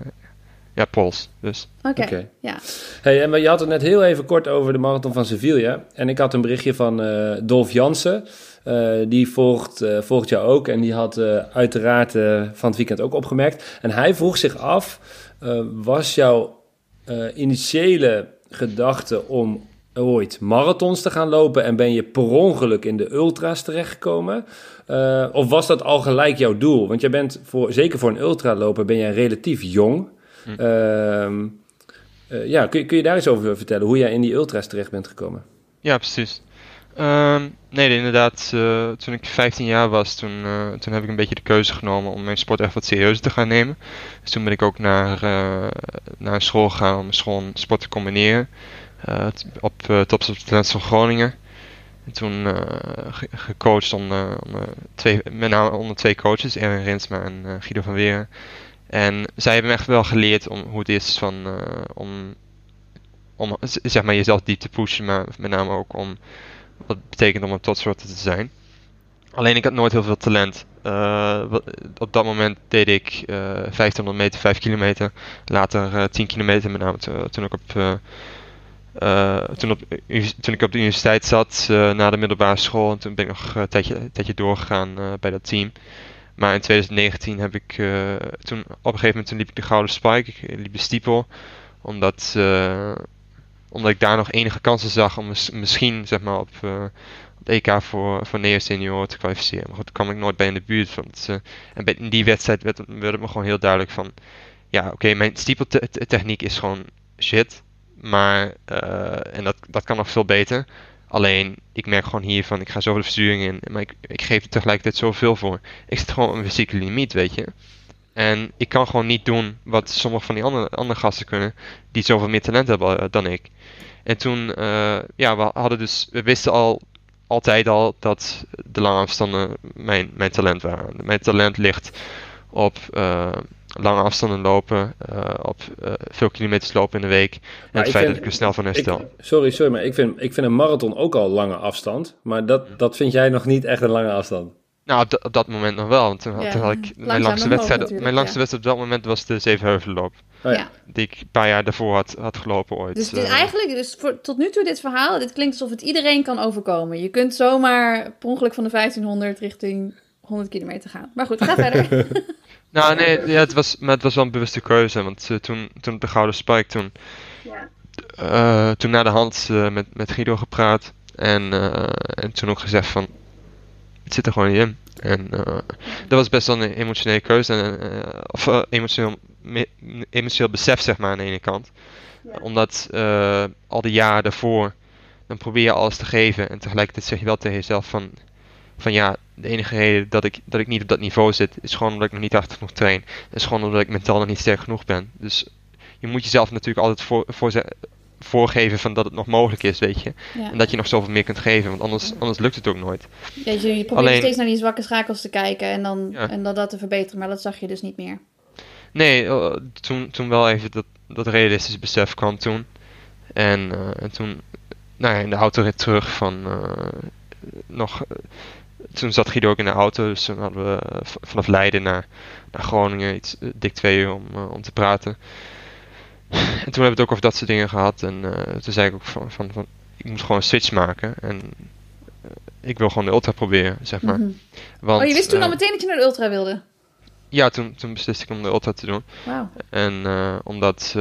ja, Pools. Dus. Oké, ja. Hey, en je had het net heel even kort over de marathon van Sevilla. En ik had een berichtje van eh, Dolf Jansen. Eh, die volgt, eh, volgt jou ook. En die had eh, uiteraard eh, van het weekend ook opgemerkt. En hij vroeg zich af: eh, was jouw eh, initiële gedachte om ooit marathons te gaan lopen en ben je per ongeluk in de ultra's terechtgekomen? Eh, of was dat al gelijk jouw doel? Want jij bent voor, zeker voor een ultraloper ben jij relatief jong. Hm. Ehm, eh, ja, kun, kun je daar eens over vertellen hoe jij in die ultra's terecht bent gekomen? Ja, precies. Ehm, nee, inderdaad. eh, toen ik 15 jaar was, toen, eh, toen heb ik een beetje de keuze genomen om mijn sport echt wat serieuzer te gaan nemen. Dus toen ben ik ook naar, eh, naar school gegaan om school sport te combineren. Op uh, Tops of Talents van Groningen. En toen ge- gecoacht onder, twee, met name onder twee coaches, Erwin Rinsma en Guido van Weren. En zij hebben me echt wel geleerd om hoe het is van, om, om zeg maar, jezelf diep te pushen, maar met name ook om het betekent om een topsporter te zijn. Alleen ik had nooit heel veel talent. Eh, op dat moment deed ik eh 1500 meter, 5 kilometer. Later eh 10 kilometer, met name to- toen ik op, eh, eh, toen, op, toen ik op de universiteit zat, eh, na de middelbare school. En toen ben ik nog een tijdje, doorgegaan eh, bij dat team. Maar in 2019 heb ik, eh, toen, op een gegeven moment toen liep ik de Gouden Spike, ik liep de Stiepel. Omdat, eh, omdat ik daar nog enige kansen zag om mis- misschien zeg maar, op, eh, het EK voor, voor neo senior te kwalificeren. Maar goed, daar kwam ik nooit bij in de buurt. Want, eh, en bij, in die wedstrijd werd, werd het me gewoon heel duidelijk van... Ja, oké, mijn stiepeltechniek is gewoon shit. Maar, eh, en dat, dat kan nog veel beter. Alleen, ik merk gewoon hier van, ik ga zoveel de versturing in. Maar ik, ik geef er tegelijkertijd zoveel voor. Ik zit gewoon een fysieke limiet, weet je. En ik kan gewoon niet doen wat sommige van die andere, andere gasten kunnen. Die zoveel meer talent hebben eh, dan ik. En toen, eh, ja, we hadden dus, we wisten al altijd al dat de lange afstanden mijn, mijn talent waren. Mijn talent ligt op eh, lange afstanden lopen, op veel kilometers lopen in de week. En het feit vind- dat ik er snel van herstel. Ik, sorry, sorry, maar ik vind, ik vind een marathon ook al lange afstand. Maar dat, dat vind jij nog niet echt een lange afstand. Nou, op, da- op dat moment nog wel. Want toen, had- Ja, toen had ik mijn langste wedstrijd. Mijn langste ja. wedstrijd op dat moment was de Zevenheuvelloop. Oh ja. Die ik een paar jaar daarvoor had, had gelopen ooit. Dus het is eh. eigenlijk, dus voor, tot nu toe dit verhaal, dit klinkt alsof het iedereen kan overkomen. Je kunt zomaar per ongeluk van de 1500 richting 100 kilometer gaan. Maar goed, ga verder. Nou, nee, ja, het was, maar het was wel een bewuste keuze. Want eh, toen, toen op de Gouden Spike, toen, eh, toen na de hand eh, met, met Guido gepraat. En, eh, en toen ook gezegd van, het zit er gewoon niet in. En eh, dat was best wel een emotionele keuze. En, eh, of eh, emotioneel, me- emotioneel besef, zeg maar, aan de ene kant. Omdat al die jaren daarvoor, dan probeer je alles te geven. En tegelijkertijd zeg je wel tegen jezelf van, van ja, de enige reden dat ik, dat ik niet op dat niveau zit, is gewoon omdat ik nog niet hard genoeg train. is gewoon omdat ik mentaal nog niet sterk genoeg ben. Dus je moet jezelf natuurlijk altijd voor, voor, voorgeven van dat het nog mogelijk is, weet je. Ja. En dat je nog zoveel meer kunt geven, want anders, anders lukt het ook nooit. Ja, je, probeert Alleen- steeds naar die zwakke schakels te kijken en dan, Ja. en dan dat te verbeteren, maar dat zag je dus niet meer. Nee, eh, toen, toen wel even dat, dat realistische besef kwam toen. En, eh, en toen, nou ja, in de autorit terug van eh, nog. toen zat Guido ook in de auto, dus toen hadden we vanaf Leiden naar, naar Groningen iets dik twee uur om, om te praten. En toen hebben we het ook over dat soort dingen gehad. En eh, toen zei ik ook van, van, van ik moet gewoon een switch maken. En eh, ik wil gewoon de ultra proberen, zeg maar. Mhm. Want, oh, je wist toen eh, al meteen dat je naar de ultra wilde? Ja, toen, toen besliste ik om de ultra te doen. Wauw. En omdat,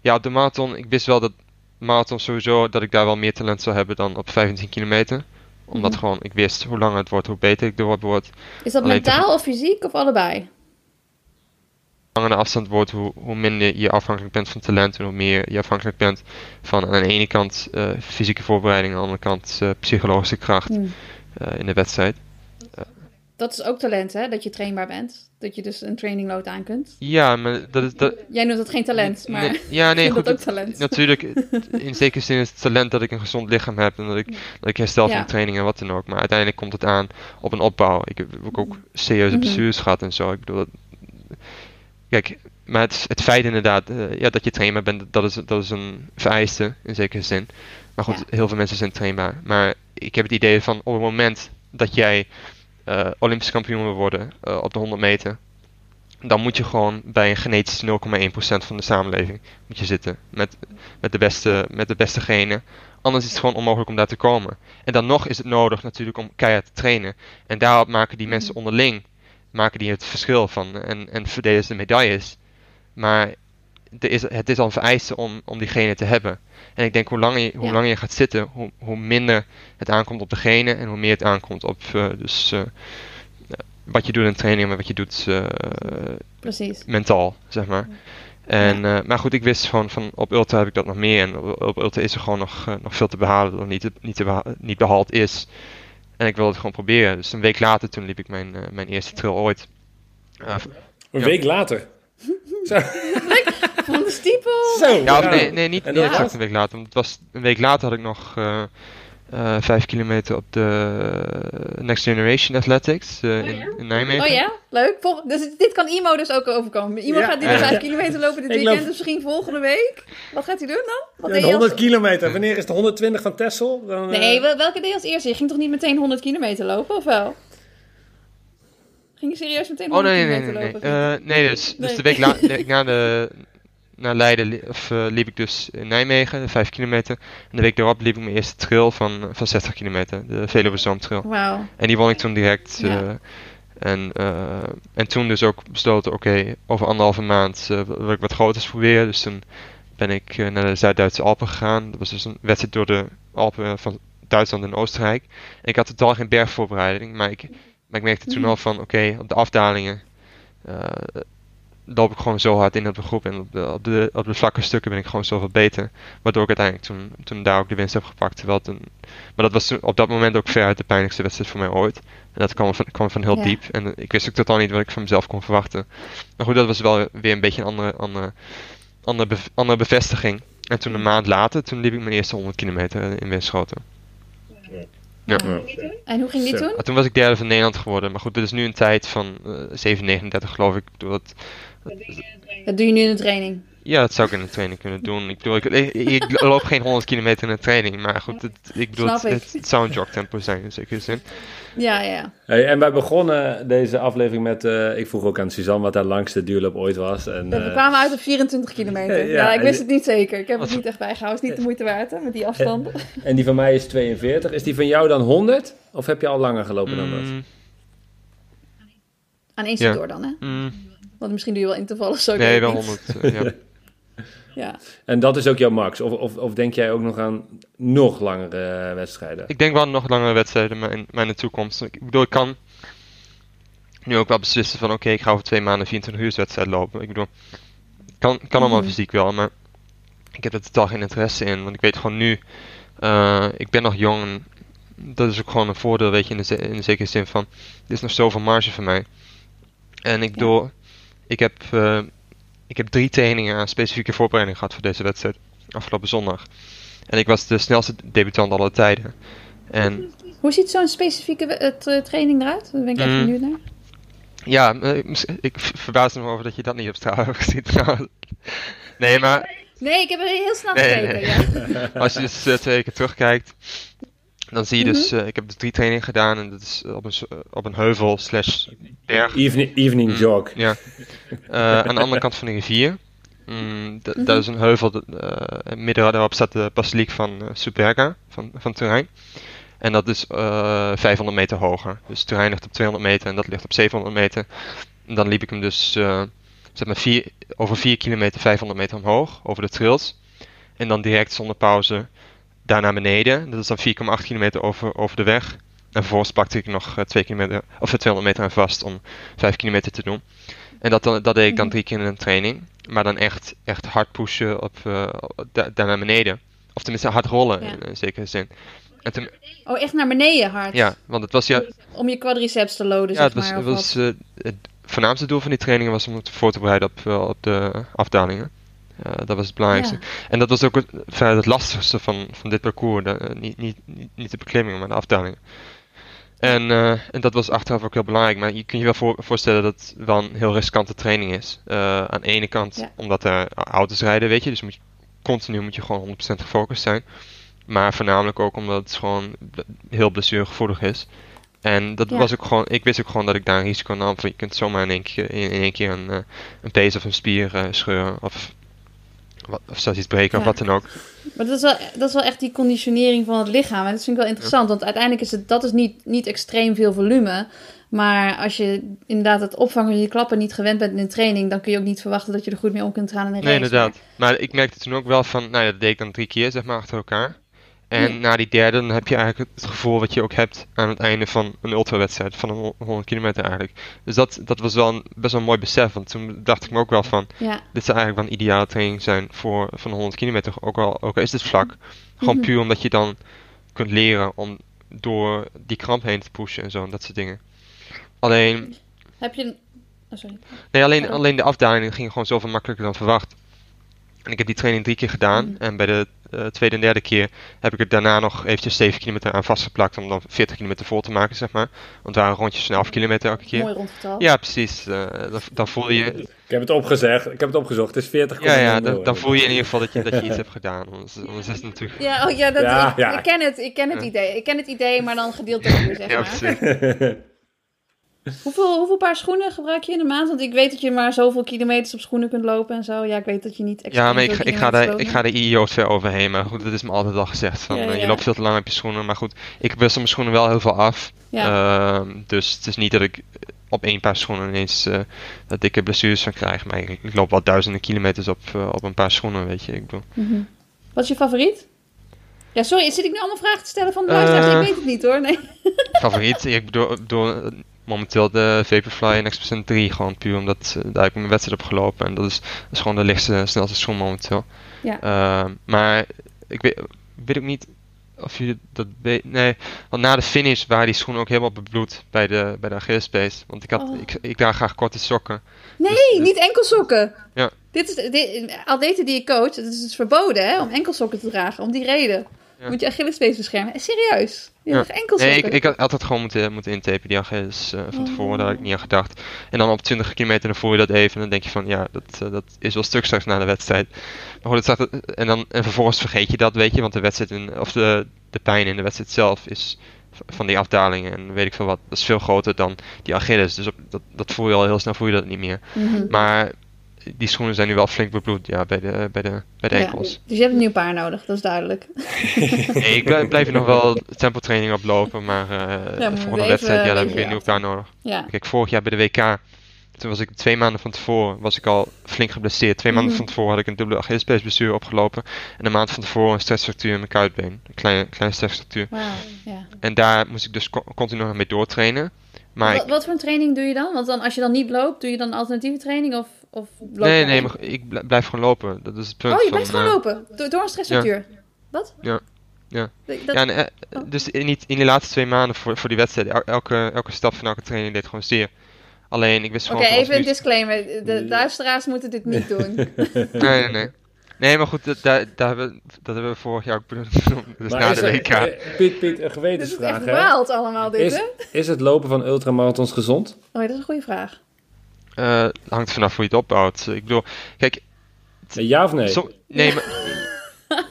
ja, op de marathon, ik wist wel dat marathon sowieso, dat ik daar wel meer talent zou hebben dan op 15 kilometer. Omdat Mhm. gewoon, ik wist hoe langer het wordt, hoe beter ik erop word. Is dat Alleen mentaal of fysiek of allebei? Hoe langer de afstand wordt, hoe, hoe minder je afhankelijk bent van talent en hoe meer je afhankelijk bent van aan de ene kant eh, fysieke voorbereiding, aan de andere kant eh, psychologische kracht Hm. eh, in de wedstrijd. Dat is ook talent, hè? Dat je trainbaar bent. Dat je dus een training load aan kunt. Ja, maar dat is... Dat, Jij noemt dat geen talent, maar Nee, ja, nee, goed. dat ook talent. Natuurlijk, in zekere zin is het talent dat ik een gezond lichaam heb en dat ik, dat ik herstel van Ja. training en wat dan ook. Maar uiteindelijk komt het aan op een opbouw. Ik heb ook, ook serieuze blessures gehad en zo. Ik bedoel, dat, kijk, maar het, het feit inderdaad eh, ja, dat je trainbaar bent, dat is, dat is een vereiste in zekere zin. Maar goed, Ja. heel veel mensen zijn trainbaar. Maar ik heb het idee van op het moment dat jij eh, Olympisch kampioen wil worden eh, op de 100 meter, dan moet je gewoon bij een genetisch 0,1% van de samenleving moet je zitten. Met, met, de beste, met de beste genen. Anders is het gewoon onmogelijk om daar te komen. En dan nog is het nodig natuurlijk om keihard te trainen. En daarop maken die mensen onderling maken die het verschil van. En, en verdelen ze de medailles. Maar er is, het is al een vereiste om, om die genen te hebben. En ik denk hoe langer je, hoe Ja. langer je gaat zitten, hoe, hoe minder het aankomt op de genen. En hoe meer het aankomt op eh, dus, eh, wat je doet in training, maar wat je doet eh, Precies. mentaal, zeg maar. En, eh, maar goed, ik wist gewoon van op Ultra heb ik dat nog meer. En op, op Ultra is er gewoon nog, eh, nog veel te behalen dat nog niet, niet, te niet behaald is. En ik wilde het gewoon proberen. Dus een week later toen liep ik mijn, eh, mijn eerste trail ooit. Eh, Een Ja. week later. Zo. Van de stiepel. Zo. ja, nee, nee niet, exact een week later. Want het was, een week later had ik nog eh, vijf kilometer op de Next Generation Athletics eh, in, in Nijmegen. Oh ja, leuk. Vol- dus dit kan Imo dus ook overkomen. Imo Ja. gaat nu de Ja. 5 kilometer lopen dit Ik weekend, loop- dus misschien volgende week. Wat gaat hij doen dan? Wat Ja, deed de je als- 100 kilometer. Wanneer is de 120 van? Dan, eh, Nee, wel- welke deed als eerste? Je ging toch niet meteen 100 kilometer lopen, of wel? Ging je serieus meteen Oh 100 nee, nee, kilometer nee. nee. lopen? Eh, nee, dus, dus de week, la, de week na de, naar Leiden of, eh, liep ik dus in Nijmegen, de 5 kilometer. En de week daarop liep ik mijn eerste trail van, van 60 kilometer, de Veluwe Zoomtrail. En die won ik toen direct. Ja. eh, en, eh, en toen dus ook besloten, oké, over anderhalve maand wil ik wat groters proberen. Dus toen ben ik naar de Zuid-Duitse Alpen gegaan. Dat was dus een wedstrijd door de Alpen van Duitsland en Oostenrijk. En ik had totaal geen bergvoorbereiding, maar ik, maar ik merkte toen Mhm. al van, oké, op de afdalingen loop ik gewoon zo hard in op de groep. En op de, op, de, op de vlakke stukken ben ik gewoon zoveel beter. Waardoor ik uiteindelijk toen, toen daar ook de winst heb gepakt. Terwijl het een, maar dat was toen op dat moment ook veruit de pijnlijkste wedstrijd voor mij ooit. En dat kwam van, kwam van heel Ja. diep. En ik wist ook totaal niet wat ik van mezelf kon verwachten. Maar goed, dat was wel weer een beetje een andere, andere, andere, bev- andere bevestiging. En toen een maand later, toen liep ik mijn eerste 100 kilometer in Winschoten. Ja. En hoe ging die toen? Maar toen was ik derde van Nederland geworden. Maar goed, dit is nu een tijd van 7,39 geloof ik. Bedoel, dat, doe je nu in de training. Ja, dat zou ik in de training kunnen doen. Ik bedoel, ik, ik, ik loop geen 100 kilometer in de training, maar goed, het, ik bedoel, het, ik. het zou een jogtempo zijn in zekere zin. Ja, ja. Hey, en wij begonnen deze aflevering met... eh, ik vroeg ook aan Suzanne wat haar langste duurloop ooit was. En, We eh, kwamen uit op 24 kilometer. Ja, Ja, ik wist het niet zeker. Ik heb het niet echt bijgehouden. Het is niet de moeite waard, hè, met die afstanden. en die van mij is 42. Is die van jou dan 100? Of heb je al langer gelopen dan dat? Mm, Aan één Ja. stuk door dan, hè? mm, Want misschien doe je wel intervallen zo. nee, wel ik niet. 100. eh, ja. Ja. En dat is ook jouw max? Of, of, of denk jij ook nog aan nog langere eh, wedstrijden? Ik denk wel aan nog langere wedstrijden maar in, maar in de toekomst. Ik bedoel, ik kan nu ook wel beslissen van oké, ik ga over twee maanden 24 uur wedstrijd lopen. Ik bedoel, kan, kan allemaal Mhm. fysiek wel, maar ik heb er totaal geen interesse in. Want ik weet gewoon nu, eh, ik ben nog jong en dat is ook gewoon een voordeel, weet je, in de, ze- in de zekere zin van, er is nog zoveel marge voor mij. En ik bedoel, ik heb, eh, ik heb drie trainingen aan specifieke voorbereiding gehad voor deze wedstrijd, afgelopen zondag. En ik was de snelste debutant aller tijden. En Hoe ziet zo'n specifieke eh, tra- training eruit? Daar ben ik echt Mm. benieuwd naar. Ja, eh, ik verbaas me over dat je dat niet op straal hebt gezien trouwens. Nee, maar Nee, ik heb er heel snel Nee, gekeken. nee. Ja. als je dus twee weken terugkijkt, dan zie je dus, Mhm. eh, ik heb dus drie trainingen gedaan en dat is op een, eh, op een heuvel slash berg. Evening, evening Mm, jog. Ja. Eh, aan de andere kant van de rivier. Mm, d- Mhm. Dat is een heuvel, dat, eh, midden daarop staat de basiliek van eh, Superga, van, van Turijn. En dat is eh 500 meter hoger. Dus Turijn ligt op 200 meter en dat ligt op 700 meter. En dan liep ik hem dus eh, zeg maar vier, over 4 kilometer 500 meter omhoog, over de trails. En dan direct zonder pauze daar naar beneden. Dat is dan 4,8 kilometer over, over de weg. En vervolgens pakte ik nog eh, 2 kilometer, of eh, 200 meter aan vast om 5 kilometer te doen. En dat, dan, dat deed ik dan Mhm. drie keer in een training. Maar dan echt, echt hard pushen op, eh, da- daar naar beneden. Of tenminste hard rollen Ja. in zekere zin. En toen, Oh, echt naar beneden hard? ja, want het was ja, Om je quadriceps te loaden, ja, zeg het was, maar. het, was, eh, het voornaamste doel van die trainingen was om het voor te bereiden op, eh, op de afdalingen. Eh, dat was het belangrijkste. Ja. En dat was ook het, het lastigste van, van dit parcours. De, eh, niet, niet, niet, de beklimmingen, maar de afdalingen. En, eh, en dat was achteraf ook heel belangrijk. Maar je kunt je wel voor, voorstellen dat het wel een heel riskante training is. Eh, aan de ene kant Ja. omdat er auto's rijden, weet je. Dus moet je, continu moet je gewoon 100% gefocust zijn. Maar voornamelijk ook omdat het gewoon heel blessuregevoelig is. En dat Ja. was ook gewoon, ik wist ook gewoon dat ik daar een risico nam. Van je kunt zomaar in één keer, in, in één keer een, een pees of een spier scheuren. Of, wat, of zelfs iets breken of wat dan ook. Maar dat is, wel, dat is wel echt die conditionering van het lichaam. En dat vind ik wel interessant, want uiteindelijk is het, dat is niet, niet extreem veel volume. Maar als je inderdaad het opvangen van je klappen niet gewend bent in een training, dan kun je ook niet verwachten dat je er goed mee om kunt gaan in een Nee, race. inderdaad. Maar ik merkte toen ook wel van, nou ja, dat deed ik dan drie keer, zeg maar, achter elkaar. En Ja. na die derde, dan heb je eigenlijk het gevoel wat je ook hebt aan het einde van een ultrawedstrijd, van een hon- 100 kilometer eigenlijk. Dus dat, dat was wel een, best wel een mooi besef, want toen dacht ik me ook wel van, Ja, dit zou eigenlijk wel een ideale training zijn voor van 100 kilometer, ook al, ook al is het vlak. Gewoon Mhm. puur omdat je dan kunt leren om door die kramp heen te pushen en zo, en dat soort dingen. Alleen, heb je... een- Oh, sorry. Nee, alleen, alleen de afdaling ging gewoon zoveel makkelijker dan verwacht. En ik heb die training drie keer gedaan. Mhm. En bij de eh, tweede en derde keer heb ik er daarna nog eventjes 7 kilometer aan vastgeplakt. Om dan 40 kilometer vol te maken, zeg maar. Want het waren rondjes van 11 kilometer elke keer. Mooi rondgetal. Ja, precies. eh, dan, dan voel je... Ik heb het opgezegd. Ik heb het opgezocht. Het is 40. Ja, ja, dan, dan voel je in ieder geval dat je, dat je iets hebt gedaan. Anders, anders is het natuurlijk... Ja, oh, ja, dat, Ja, ik, ja. ik ken het. Ik ken het Ja. idee. Ik ken het idee, maar dan gedeeltelijk, zeg Ja, maar. precies. Hoeveel, hoeveel paar schoenen gebruik je in de maand? Want ik weet dat je maar zoveel kilometers op schoenen kunt lopen en zo. Ja, ik weet dat je niet extra Ja, maar ik, ga- ik, ga daar, ik ga de IEO's ver overheen. Maar goed, dat is me altijd al gezegd. Van, Ja, eh, ja. Je loopt veel te lang op je schoenen. Maar goed, ik wissel mijn schoenen wel heel veel af. Ja. Ehm, dus het is niet dat ik op één paar schoenen ineens eh, dat dikke blessures van krijg. Maar ik, ik loop wel duizenden kilometers op, eh, op een paar schoenen, weet je. Ik bedoel. Mhm. Wat is je favoriet? Ja, sorry, zit ik nu allemaal vragen te stellen van de luisteraars? Ik weet het niet hoor. Nee. Favoriet? ik bedoel, bedoel, momenteel de Vaporfly en X% 3. Gewoon puur omdat daar heb ik mijn wedstrijd op gelopen. En dat is, dat is gewoon de lichtste, snelste schoen momenteel. Ja. Ehm, maar ik weet, weet ook niet of jullie dat weten. Nee, want na de finish waren die schoenen ook helemaal bebloed bij de, bij de. Want ik, had, Oh. ik, ik draag graag korte sokken. Nee, niet enkelsokken. Ja. Dit is, dit, atleten die ik coach, het is dus verboden hè, om enkelsokken te dragen, om die reden. Ja. Moet je Achillespees beschermen. Eh, Serieus? Je hebt enkel Nee, ik, ik had altijd gewoon moeten, moeten intapen, die Achilles eh, van Oh. tevoren, daar had ik niet aan gedacht. En dan op 20 kilometer dan voel je dat even en dan denk je van, ja, dat, eh, dat is wel stuk straks na de wedstrijd. Maar goed, het staat, en, dan, en vervolgens vergeet je dat, weet je, want de wedstrijd, in, of de, de pijn in de wedstrijd zelf is van die afdalingen en weet ik veel wat, dat is veel groter dan die Achilles. Dus op, dat, dat voel je al heel snel, voel je dat niet meer. Mhm. Maar die schoenen zijn nu wel flink bebloed, ja, bij de, bij de, bij de Ja, enkels. Dus je hebt een nieuw paar nodig, dat is duidelijk. Nee, ik blijf, nog wel tempotraining oplopen, maar eh we de volgende wedstrijd, ja, daar heb ik weer een nieuw paar nodig. Ja. Kijk, vorig jaar bij de WK, toen was ik twee maanden van tevoren, was ik al flink geblesseerd. Twee maanden Mhm. van tevoren had ik een dubbele Achillespeesblessure opgelopen. En een maand van tevoren een stressfractuur in mijn kuitbeen. Een kleine, kleine stressfractuur. Wauw, ja. En daar moest ik dus co- continu nog mee doortrainen. Maar Wat, ik, wat voor een training doe je dan? Want dan, als je dan niet loopt, doe je dan alternatieve training of, of nee, nee, maar ik bl- blijf gewoon lopen. Dat is het punt Oh, je van, blijft gewoon eh, lopen? Door, door een stressfractuur? Wat? Ja. Ja. Dat, dat- Ja, en, eh, Oh. dus in die, in die laatste twee maanden voor, voor die wedstrijd, el- elke, elke stap van elke training deed gewoon zeer. Alleen, ik wist Oké, gewoon... van, even een nu- disclaimer. De luisteraars moeten dit niet doen. Nee, nee, nee. Nee, maar goed, dat, daar, daar hebben, we- dat hebben we vorig jaar ook benoemd. Dus Maar na is de WK. eh, Piet, Piet, een Dit is gewetensvraag, echt hè? wild allemaal dit, Is, hè? is het lopen van ultramarathons gezond? Oh, dat is een goede vraag. Eh, hangt vanaf hoe je het opbouwt. Ik bedoel, kijk, Ja of nee? som- nee, maar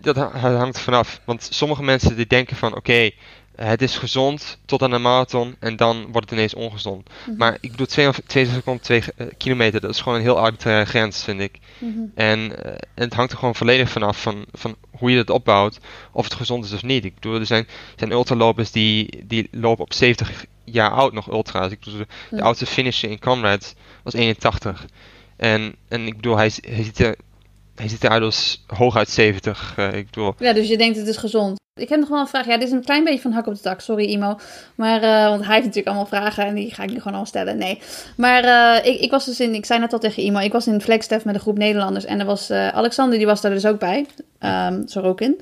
dat ha- hangt er vanaf. Want sommige mensen die denken van, oké, het is gezond tot aan de marathon en dan wordt het ineens ongezond. Mhm. Maar ik bedoel, 2 twee seconden, 2 kilometer, dat is gewoon een heel arbitraire grens, vind ik. Mhm. En, eh, en het hangt er gewoon volledig vanaf van, van hoe je het opbouwt, of het gezond is of niet. Ik bedoel, er zijn, zijn ultralopers die, die lopen op 70 jaar oud nog ultra's. Ik bedoel, de, de Ja. oudste finisher in Comrades was 81. En, en ik bedoel, hij, hij, ziet er, hij ziet eruit als hooguit 70. eh, ik bedoel, Ja, dus je denkt het is gezond. Ik heb nog wel een vraag. Ja, dit is een klein beetje van hak op de tak. Sorry, Imo. Maar, eh, want hij heeft natuurlijk allemaal vragen en die ga ik nu gewoon al stellen. Nee. Maar eh, ik, ik was dus in, ik zei net al tegen Imo, ik was in Flagstaff met een groep Nederlanders. En er was Alexander, die was daar dus ook bij. Ehm Sorokin.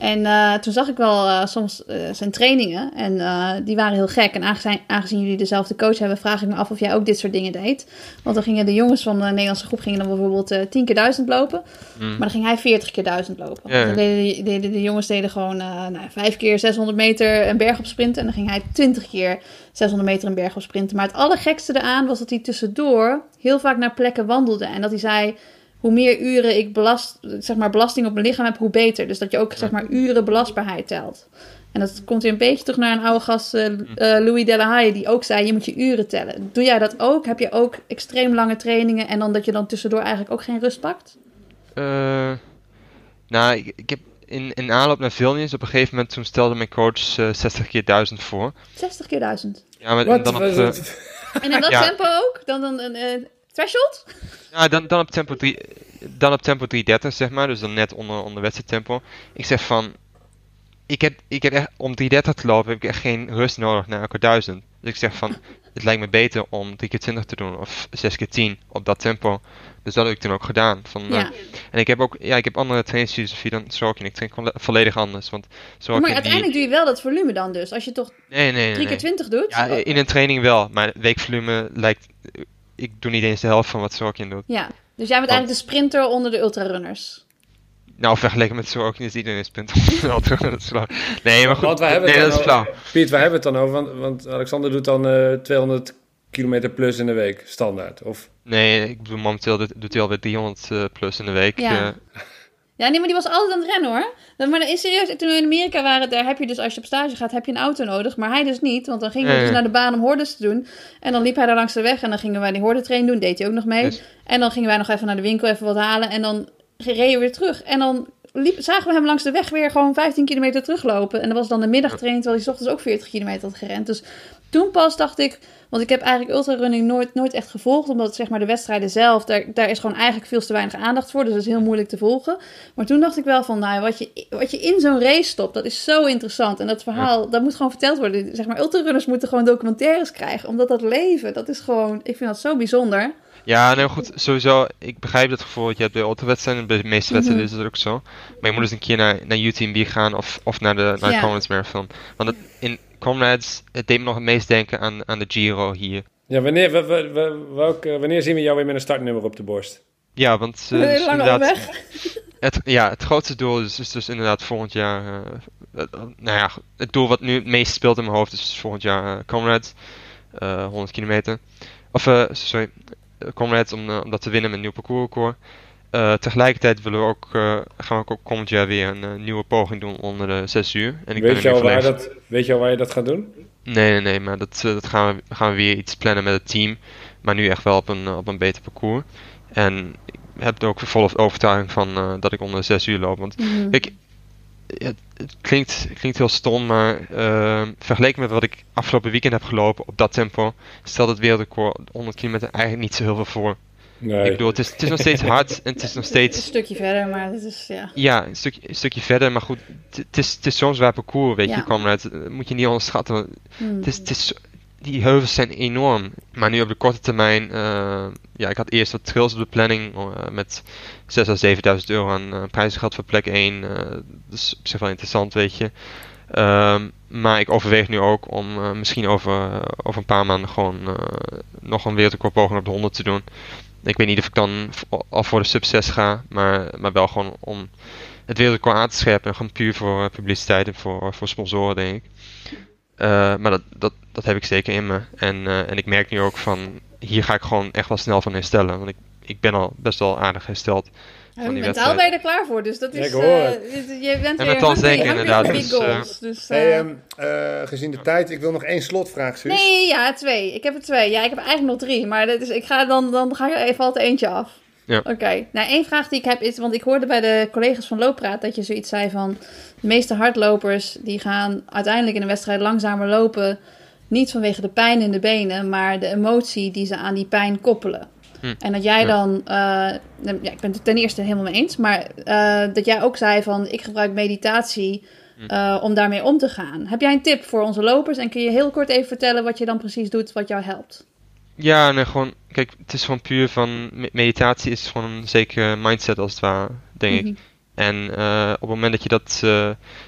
En eh, toen zag ik wel eh, soms eh, zijn trainingen. En die waren heel gek. En aangezien, aangezien jullie dezelfde coach hebben, vraag ik me af of jij ook dit soort dingen deed. Want dan gingen de jongens van de Nederlandse groep gingen dan bijvoorbeeld eh 10 keer 1000 lopen. mm, Maar dan ging hij 40 keer 1000 lopen. Ja, ja. Dan deden, de jongens deden gewoon nou, 5 keer 600 meter een berg op sprinten. En dan ging hij 20 keer 600 meter een berg op sprinten. Maar het allergekste eraan was dat hij tussendoor heel vaak naar plekken wandelde. En dat hij zei, hoe meer uren ik belast, zeg maar, belasting op mijn lichaam heb, hoe beter. Dus dat je ook zeg maar, uren belastbaarheid telt. En dat komt weer een beetje terug naar een oude gast, eh, Louis Delahaye, die ook zei, je moet je uren tellen. Doe jij dat ook? Heb je ook extreem lange trainingen en dan dat je dan tussendoor eigenlijk ook geen rust pakt? eh, nou, ik, ik heb in, in aanloop naar Vilnius, op een gegeven moment toen stelde mijn coach eh, 60 keer 1000 voor. 60 keer 1000. Ja, maar en dan op, En in dat Ja. tempo ook? Dan dan een eh, threshold? Ja, dan, dan op tempo 3, dan op tempo 330 zeg maar, dus dan net onder, onder wedstrijdtempo. Ik zeg van, ik heb, ik heb echt, om 330 te lopen heb ik echt geen rust nodig na elke 1000. Dus ik zeg van, het lijkt me beter om 3 keer 20 te doen of 6 keer 10 op dat tempo. Dus dat heb ik toen ook gedaan. Van, eh, en ik heb ook, ja, ik heb andere trainingsfilosofie dan Sorokin. Ik train volle- volledig anders, want Sorokin maar uiteindelijk doe je wel dat volume dan dus. Als je toch. Nee, nee, nee. 3 keer nee. 20 doet. Ja, in een training wel, maar weekvolume lijkt... Ik doe niet eens de helft van wat Sorokin doet. Ja. Dus jij bent eigenlijk de sprinter onder de ultrarunners. Nou, vergeleken met Sorokin is iedereen een sprint. dat is flauw. Nee, maar goed. Want wij hebben nee, het dat is dan flauw. over- Piet, waar hebben we het dan over? Want, want Alexander doet dan eh 200 kilometer plus in de week, standaard. Of, Nee, ik bedoel, momenteel doet, doet hij alweer 300 eh, plus in de week. Ja. eh. Ja, nee, maar die was altijd aan het rennen hoor. Maar is serieus, toen we in Amerika waren, daar heb je dus, als je op stage gaat, heb je een auto nodig. Maar hij dus niet, want dan gingen we Nee, dus naar de baan om hordes te doen. En dan liep hij daar langs de weg en dan gingen wij die hordentrain doen, deed hij ook nog mee. En dan gingen wij nog even naar de winkel even wat halen en dan reden we weer terug. En dan liep, zagen we hem langs de weg weer gewoon 15 kilometer teruglopen. En dat was dan de middagtrain, terwijl hij 's ochtends ook 40 kilometer had gerend. Dus toen pas dacht ik, want ik heb eigenlijk ultrarunning nooit, nooit echt gevolgd, omdat zeg maar de wedstrijden zelf, daar, daar is gewoon eigenlijk veel te weinig aandacht voor. Dus dat is heel moeilijk te volgen. Maar toen dacht ik wel van, nou, wat je, wat je in zo'n race stopt, dat is zo interessant. En dat verhaal, dat moet gewoon verteld worden. Zeg maar, ultrarunners moeten gewoon documentaires krijgen, omdat dat leven, dat is gewoon, ik vind dat zo bijzonder. Ja, nee, goed, sowieso, ik begrijp dat gevoel dat je hebt bij autowedstrijden. Bij de meeste wedstrijden is dat ook zo. Maar je moet eens een keer naar, naar UTMB gaan of, of naar de, naar Ja. Marathon. Want het, in Comrades, het deed me nog het meest denken aan, aan de Giro hier. ja, wanneer, wa- wa- wa- welke- wanneer zien we jou weer met een startnummer op de borst? Ja, want... dus inderdaad- weg. Het, ja, het grootste doel is, is dus inderdaad volgend jaar. eh, het- nou ja, het doel wat nu het meest speelt in mijn hoofd is volgend jaar uh, Comrades. eh, 100 kilometer. Of, eh, sorry, Comrades om, om dat te winnen met een nieuw parcoursrecord. Eh tegelijkertijd willen we ook, eh, gaan we ook komend jaar weer een eh, nieuwe poging doen onder de 6 uur. En ik ben Weet je, al waar dat, weet je al waar je dat gaat doen? Nee, nee, nee, maar dat, dat gaan, we, gaan we weer iets plannen met het team. Maar nu echt wel op een, op een beter parcours. En ik heb er ook volle overtuiging van eh, dat ik onder de 6 uur loop. Want Mhm. Kijk, het, het klinkt, het klinkt heel stom, maar vergeleken met wat ik afgelopen weekend heb gelopen op dat tempo, stelt het wereldrecord 100 kilometer eigenlijk niet zo heel veel voor. Nee. Ik bedoel, het is, het is nog steeds hard en het is nog Een steeds, stukje verder, maar dat is, ja. ja, een stukje, een stukje verder, maar goed, het, het is, het is zo'n zwaar parcours, weet Ja. je, Comrade, dat moet je niet onderschatten. Hmm. Het is, het is, die heuvels zijn enorm. Maar nu op de korte termijn, eh, ja, ik had eerst wat trails op de planning eh, met 6.000 à 7.000 euro aan uh, prijzengeld voor plek 1. eh, dat is op zich wel interessant, weet je. Ehm, maar ik overweeg nu ook om eh, misschien over, eh, over een paar maanden gewoon eh, nog een wereldrecordpoging op de 100 te doen. Ik weet niet of ik dan al voor de 6 ga, maar, maar wel gewoon om het wereldrecord aan te scherpen. En gewoon puur voor eh, publiciteit en voor, voor sponsoren, denk ik. Eh, maar dat, dat, dat heb ik zeker in me. En, eh, en ik merk nu ook van, hier ga ik gewoon echt wel snel van herstellen. Want ik, ik ben al best wel aardig hersteld. Ja, van die mentaal wedstrijd. ben je er klaar voor, dus dat Ja, is... ik hoor eh, het. je- bent En weer mentaal hungry- zeker, hungry inderdaad, dus, eh, goals. Dus, eh, Hey, ehm, eh, gezien de tijd, ik wil nog één slotvraag, Suus. Nee, ja, twee. Ik heb er twee. Ja, ik heb eigenlijk nog drie. Maar dat is, ik ga dan, dan ga ik even altijd eentje af. Ja. Oké. Nou, één vraag die ik heb is... Want ik hoorde bij de collega's van Looppraat dat je zoiets zei van... De meeste hardlopers die gaan uiteindelijk in een wedstrijd langzamer lopen. Niet vanwege de pijn in de benen, maar de emotie die ze aan die pijn koppelen. Hm. En dat jij dan... eh, ja, ik ben het ten eerste helemaal mee eens. Maar eh, dat jij ook zei van... Ik gebruik meditatie Hm. eh, om daarmee om te gaan. Heb jij een tip voor onze lopers? En kun je heel kort even vertellen wat je dan precies doet, wat jou helpt? Ja, nee, gewoon, kijk, het is gewoon puur van, me- meditatie is gewoon een zekere mindset als het ware, denk ik. Mhm. En op het moment dat je dat,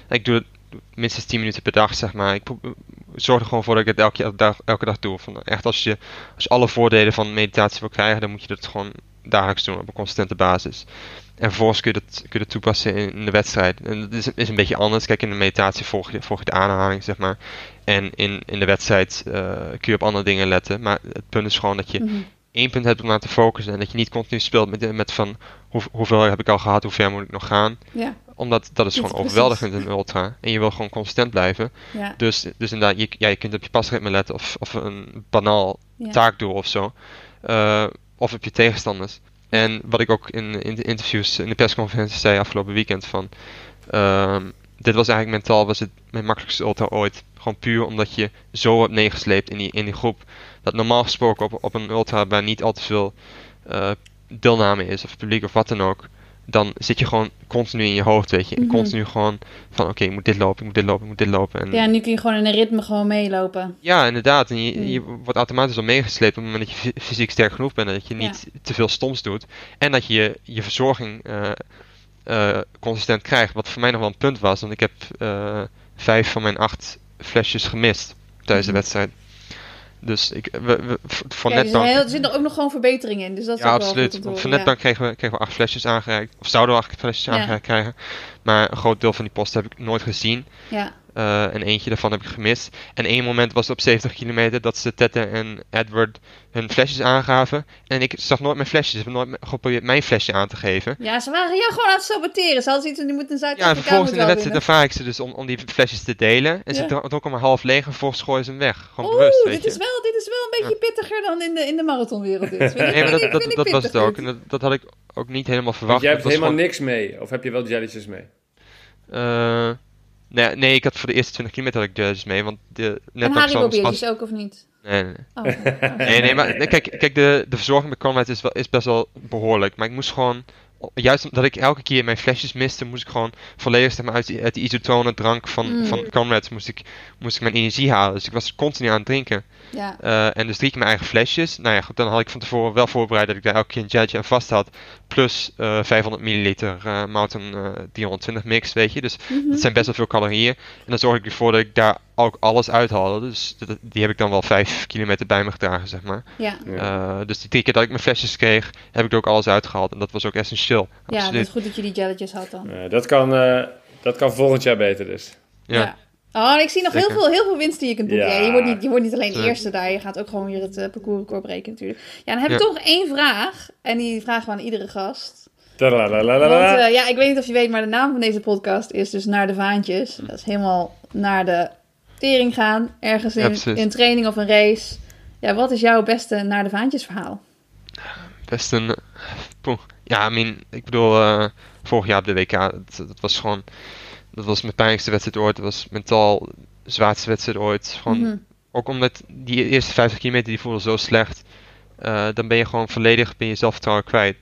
ik doe het minstens 10 minuten per dag, zeg maar. Ik zorg er gewoon voor dat ik het elke dag, elke dag doe. Van, echt, als je, als je alle voordelen van meditatie wil krijgen, dan moet je dat gewoon dagelijks doen op een constante basis. En vervolgens kun je dat, kun je dat toepassen in, in de wedstrijd. En dat is, is een beetje anders. Kijk, in de meditatie volg je, volg je de aanhaling, zeg maar. En in, in de wedstrijd eh, kun je op andere dingen letten. Maar het punt is gewoon dat je Mhm. Één punt hebt om naar te focussen. En dat je niet continu speelt met, met van hoe, hoeveel heb ik al gehad, hoe ver moet ik nog gaan. Ja, Omdat dat is gewoon overweldigend in een ultra. En je wil gewoon consistent blijven. ja, Dus, dus inderdaad, je, ja, je kunt op je pasritme letten of, of een banaal ja. taakdoel of zo. Eh, of op je tegenstanders. En wat ik ook in, in de interviews, in de persconferentie zei afgelopen weekend van... ehm, dit was eigenlijk mentaal was het mijn makkelijkste ultra ooit. Gewoon puur omdat je zo hebt neergesleept in die, in die groep. Dat normaal gesproken op, op een ultra waar niet al te veel eh, deelname is, of publiek of wat dan ook. Dan zit je gewoon continu in je hoofd, weet je. Mhm. continu gewoon van oké, ik moet dit lopen, ik moet dit lopen, ik moet dit lopen. En Ja, nu kun je gewoon in een ritme gewoon meelopen. ja, inderdaad. En je, Mm. je wordt automatisch al meegesleept op het moment dat je fy- fysiek sterk genoeg bent. En dat je niet te veel stoms doet. En dat je je, verzorging eh, eh, consistent krijgt. Wat voor mij nog wel een punt was. Want ik heb vijf van mijn acht flesjes gemist tijdens de Mhm. wedstrijd. Dus ik, we, we, voor Kijk, netbank... er zit er ook nog gewoon verbetering in. Dus dat is Ja, absoluut. Want voor netbank kregen we, kregen we acht flesjes aangereikt. Of zouden we acht flesjes Ja. aangereikt krijgen. Maar een groot deel van die posten heb ik nooit gezien. Ja. Ja. Eh, en eentje daarvan heb ik gemist. En één moment was op 70 kilometer dat ze Tette en Edward hun flesjes aangaven. En ik zag nooit mijn flesjes. Ze hebben nooit geprobeerd mijn flesje aan te geven. Ja, ze waren jou gewoon aan het saboteren. Ze hadden iets van, die moet een Ja, en vervolgens in de wedstrijd ervaar ik ze dus om, om die flesjes te delen. En ze Ja. dronken dronken maar half leeg en vervolgens gooien ze hem weg. Gewoon Oeh, bewust, weet dit je. is, wel, dit is wel een beetje pittiger dan in de, in de marathonwereld. Dit. Vind ik- Nee, maar dat, dat, was het ook. En dat, dat had ik ook niet helemaal Want verwacht. jij hebt helemaal gewoon- niks mee. Of heb je wel jelletjes mee? eh, nee, nee, ik had voor de eerste 20 kilometer had ik jellies mee. Want de En netbank Haribo was- biertjes ook, of niet? Nee, nee, nee. Oh. Nee, nee, maar nee, kijk, kijk de, de verzorging bij Conrad is, wel, is best wel behoorlijk. Maar ik moest gewoon, juist omdat ik elke keer mijn flesjes miste, moest ik gewoon volledig zeg maar, uit, die, uit die isotone drank van, Mm. van Conrad moest ik, moest ik mijn energie halen. Dus ik was continu aan het drinken. Ja. Eh, en dus drie keer mijn eigen flesjes. Nou ja, goed, dan had ik van tevoren wel voorbereid dat ik daar elke keer een jetje aan vast had. Plus eh 500 milliliter eh Mountain eh 320 mix, weet je. Dus Mhm. dat zijn best wel veel calorieën. En dan zorg ik ervoor dat ik daar ook alles uithalen. Dus dat- die heb ik dan wel vijf kilometer bij me gedragen, zeg maar. Ja, Ja. Eh, dus die drie keer dat ik mijn flesjes kreeg, heb ik er ook alles uitgehaald. En dat was ook essentieel. ja het is goed dat je die jelletjes had dan. Ja, dat, kan, eh, dat kan volgend jaar beter dus. Ja. Oh, en ik zie nog heel veel, heel veel winst die je kunt boeken. Ja. Ja, je, wordt niet, je wordt niet alleen Zeker. eerste daar, je gaat ook gewoon weer het uh, parcoursrecord breken natuurlijk. Ja, dan heb ik Ja. toch één vraag. En die vragen we aan iedere gast. Want eh, ja, ik weet niet of je weet, maar de naam van deze podcast is dus Naar de Vaantjes. Dat is helemaal naar de tering gaan. Ergens in, in training of een race. Ja, wat is jouw beste Naar de Vaantjes verhaal? Best een. poeh. Ja, I mean, ik bedoel, eh, vorig jaar op de WK, dat, dat was gewoon. Dat was mijn pijnlijkste wedstrijd ooit. Dat was mentaal de zwaarste wedstrijd ooit. Gewoon, Mhm. Ook omdat die eerste 50 kilometer die voelde zo slecht. eh, dan ben je gewoon volledig ben je zelfvertrouwen kwijt.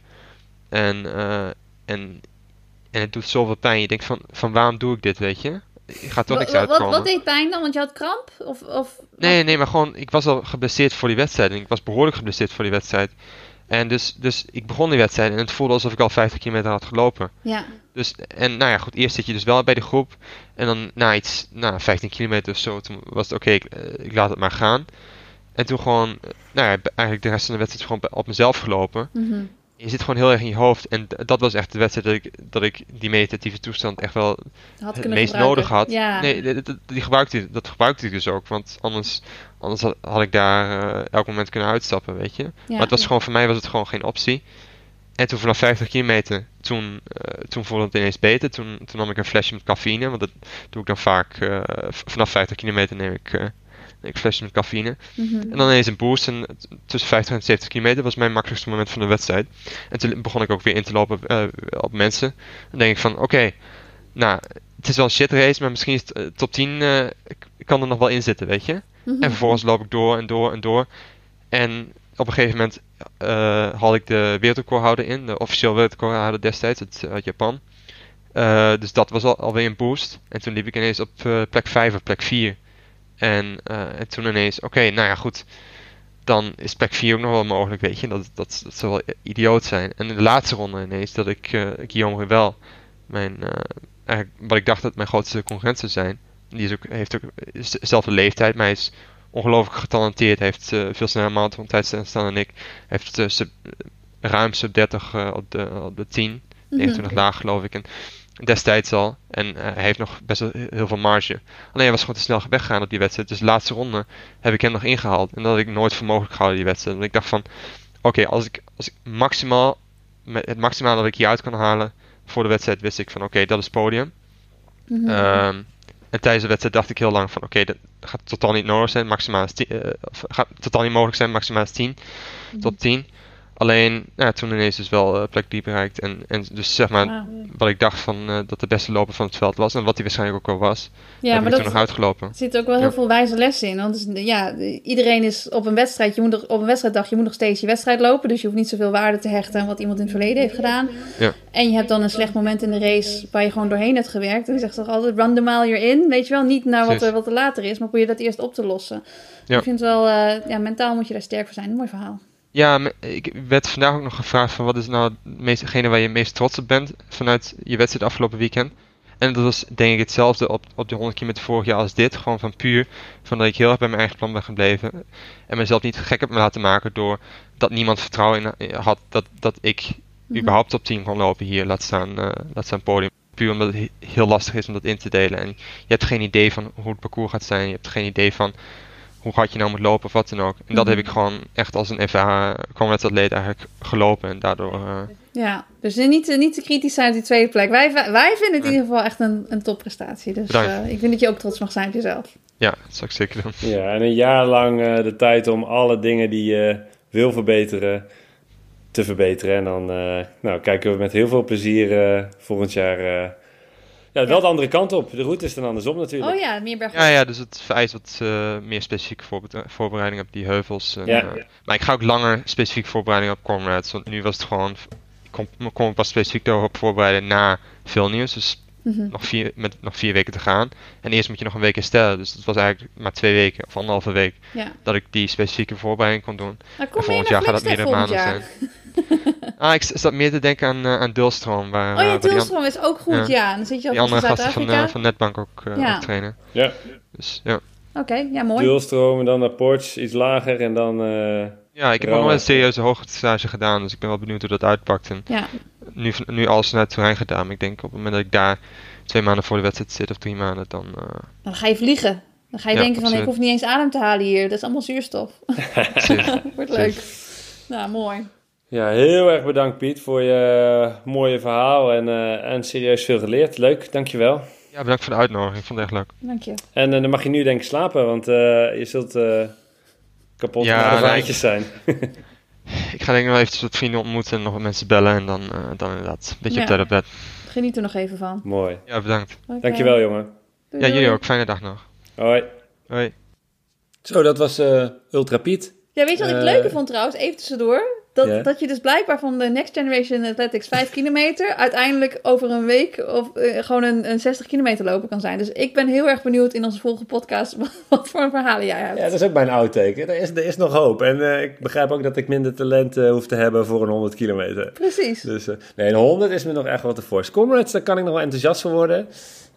En, eh, en, en het doet zoveel pijn. Je denkt van, van waarom doe ik dit, weet je? Je gaat toch niks wa- wat, uitkomen. wat deed pijn dan? Want je had kramp? Of, of, Nee, nee, maar gewoon, ik was al geblesseerd voor die wedstrijd. En ik was behoorlijk geblesseerd voor die wedstrijd. En dus, dus ik begon die wedstrijd en het voelde alsof ik al 50 kilometer had gelopen. Ja, Dus, en nou ja, goed, eerst zit je dus wel bij de groep. En dan na iets, na 15 kilometer of zo, toen was het oké, ik, eh, ik laat het maar gaan. En toen gewoon, eh, nou ja, eigenlijk de rest van de wedstrijd gewoon op mezelf gelopen. mhm. Je zit gewoon heel erg in je hoofd. En dat was echt de wedstrijd dat ik, dat ik die meditatieve toestand echt wel had het meest gebruiken. nodig had. Ja. Nee, die gebruikte, dat gebruikte ik dus ook. Want anders, anders had, had ik daar eh, elk moment kunnen uitstappen, weet je. Ja, maar het was ja. gewoon, voor mij was het gewoon geen optie. En toen vanaf 50 kilometer, toen, eh, toen voelde het ineens beter. Toen, toen nam ik een flesje met cafeïne. Want dat doe ik dan vaak, eh, vanaf 50 kilometer neem ik, neem ik flesjes met cafeïne. Mhm. En dan ineens een boost. En tussen 50 en 70 kilometer was mijn makkelijkste moment van de wedstrijd. En toen begon ik ook weer in te lopen op mensen. Dan denk ik van, oké, nou, het is wel een shit race, maar misschien is het, top 10 eh, ik, ik kan er nog wel in zitten, weet je. Mhm. En vervolgens loop ik door en door en door. En op een gegeven moment had ik de wereldrecordhouder in, de officieel wereldrecordhouder destijds uit, uit Japan. Eh, dus dat was al, alweer een boost. En toen liep ik ineens op eh, plek 5 of plek 4. En, eh, en toen ineens, oké, nou ja, goed. Dan is plek 4 ook nog wel mogelijk, weet je. Dat, dat, zou wel idioot zijn. En in de laatste ronde ineens dat ik eh Guillaume Rivel, mijn, eh, eigenlijk wat ik dacht dat mijn grootste concurrent zou zijn. Die is ook, heeft ook dezelfde leeftijd, maar is ongelooflijk getalenteerd. Heeft eh, veel sneller marathon tijd staan dan ik. Heeft sub, ruim sub 30 eh, op, de, op de 10. Mhm. 29 laag geloof ik. En destijds al. En hij heeft nog best wel heel veel marge. Alleen hij was gewoon te snel weggegaan op die wedstrijd. Dus de laatste ronde heb ik hem nog ingehaald. En dat had ik nooit voor mogelijk gehouden, die wedstrijd. Want ik dacht van, oké, als, ik, als ik maximaal, met het maximaal dat ik hieruit kan halen voor de wedstrijd, wist ik van, oké, dat is podium. Ehm, en tijdens de wedstrijd dacht ik heel lang van, oké, dat gaat totaal niet nodig zijn. Maximaal is 10, eh, of gaat totaal niet mogelijk zijn, maximaal is 10. Top 10. Alleen, ja, toen ineens dus wel eh, plek 3 bereikt. En, en dus zeg maar, wat ik dacht van eh, dat de beste loper van het veld was. En wat hij waarschijnlijk ook wel was. Ja, heb maar ik dat toen nog uitgelopen. er zit ook wel heel Ja. veel wijze lessen in. Want het ja, iedereen is op een wedstrijd. Je moet op een wedstrijddag je moet nog steeds je wedstrijd lopen. Dus je hoeft niet zoveel waarde te hechten aan wat iemand in het verleden heeft gedaan. Ja. En je hebt dan een slecht moment in de race waar je gewoon doorheen hebt gewerkt. En die zegt toch altijd, run the mile you're in. Weet je wel, niet naar wat er, wat er later is, maar probeer dat eerst op te lossen. Ja. Ik vind wel, eh, ja, mentaal moet je daar sterk voor zijn. Mooi verhaal. Ja, ik werd vandaag ook nog gevraagd van wat is nou hetgene waar je het meest trots op bent vanuit je wedstrijd afgelopen weekend. En dat was denk ik hetzelfde op, op de 100 kilometer vorig jaar als dit. Gewoon van puur van dat ik heel erg bij mijn eigen plan ben gebleven. En mezelf niet gek heb me laten maken door dat niemand vertrouwen in had dat, dat ik Mhm. überhaupt op 10 kon lopen hier. Laat staan, eh laat staan podium. Puur omdat het he- heel lastig is om dat in te delen. En je hebt geen idee van hoe het parcours gaat zijn. Je hebt geen idee van hoe hard je nou moet lopen of wat dan ook. En dat Mhm. heb ik gewoon echt als een ervaren atleet eigenlijk gelopen. En daardoor, eh, Ja, dus niet, te- niet te kritisch zijn op die tweede plek. Wij, wij vinden het in ieder geval echt een, een topprestatie. Dus eh, ik vind dat je ook trots mag zijn op jezelf. ja, dat zou ik zeker doen. Ja, en een jaar lang eh, de tijd om alle dingen die je wil verbeteren, te verbeteren. En dan eh, nou, kijken we met heel veel plezier volgend jaar eh, ja, wel de andere kant op. De route is dan andersom natuurlijk. Oh ja, meer berg. Ja, ja, dus het vereist wat eh, meer specifieke voorbe- voorbereiding op die heuvels. En, Ja. eh, maar ik ga ook langer specifiek voorbereiding op Comrades. Want nu was het gewoon, ik kon me pas specifiek daarop voorbereiden na veel nieuws. Dus Mhm. nog vier, met nog vier weken te gaan. En eerst moet je nog een week herstellen. Dus het was eigenlijk maar twee weken of anderhalve week Ja. dat ik die specifieke voorbereiding kon doen. Maar En kom volgend jaar gaat Flagstaff meerdere maanden zijn. Ah, ik zat meer te denken aan, eh, aan Dulstroom. Waar, Oh ja, Tilstroom is ook goed, ja. Ja. Dan zit je die andere gasten van, eh, van Netbank ook, eh, Ja. ook trainen. Ja. Dus ja. Oké, ja, mooi. Dualstroom en dan naar Porsche, iets lager en dan... eh, Ja, ik heb nog wel een serieuze hoogtestage gedaan, dus ik ben wel benieuwd hoe dat uitpakt. En Ja, nu, nu alles naar Turijn gedaan, maar ik denk op het moment dat ik daar twee maanden voor de wedstrijd zit, of drie maanden, dan... eh, dan ga je vliegen. Dan ga je Ja, denken van, ik hoef niet eens adem te halen hier. Dat is allemaal zuurstof. Wordt leuk. Nou, mooi. Ja, heel erg bedankt Piet voor je eh, mooie verhaal en, eh, en serieus veel geleerd. Leuk, dankjewel. ja, bedankt voor de uitnodiging, ik vond het echt leuk. Dank je. En eh, dan mag je nu denk ik slapen, want eh, je zult eh, kapot Ja, ja, de nee. vaantjes zijn. Ik ga denk ik nog eventjes wat vrienden ontmoeten en nog wat mensen bellen en dan, eh, dan inderdaad een beetje Ja. op tijd op bed. Geniet er nog even van. Mooi. Ja, bedankt. Dankjewel jongen. Doei, Ja, jullie ook. Fijne dag nog. Hoi. Hoi. Zo, dat was eh, Ultra Piet. Ja, weet je wat ik Eh, leuker vond trouwens? Even tussendoor. Dat, dat je dus blijkbaar van de Next Generation Athletics 5 kilometer... uiteindelijk over een week of eh, gewoon een, een 60 kilometer lopen kan zijn. Dus ik ben heel erg benieuwd in onze volgende podcast... wat, wat voor verhalen jij hebt. Ja, dat is ook mijn outteken. Er is, er is nog hoop. En eh, ik begrijp ook dat ik minder talent eh, hoef te hebben voor een 100 kilometer. Precies. Dus eh, nee, een 100 is me nog echt wat te fors. Comrades, daar kan ik nog wel enthousiast van worden.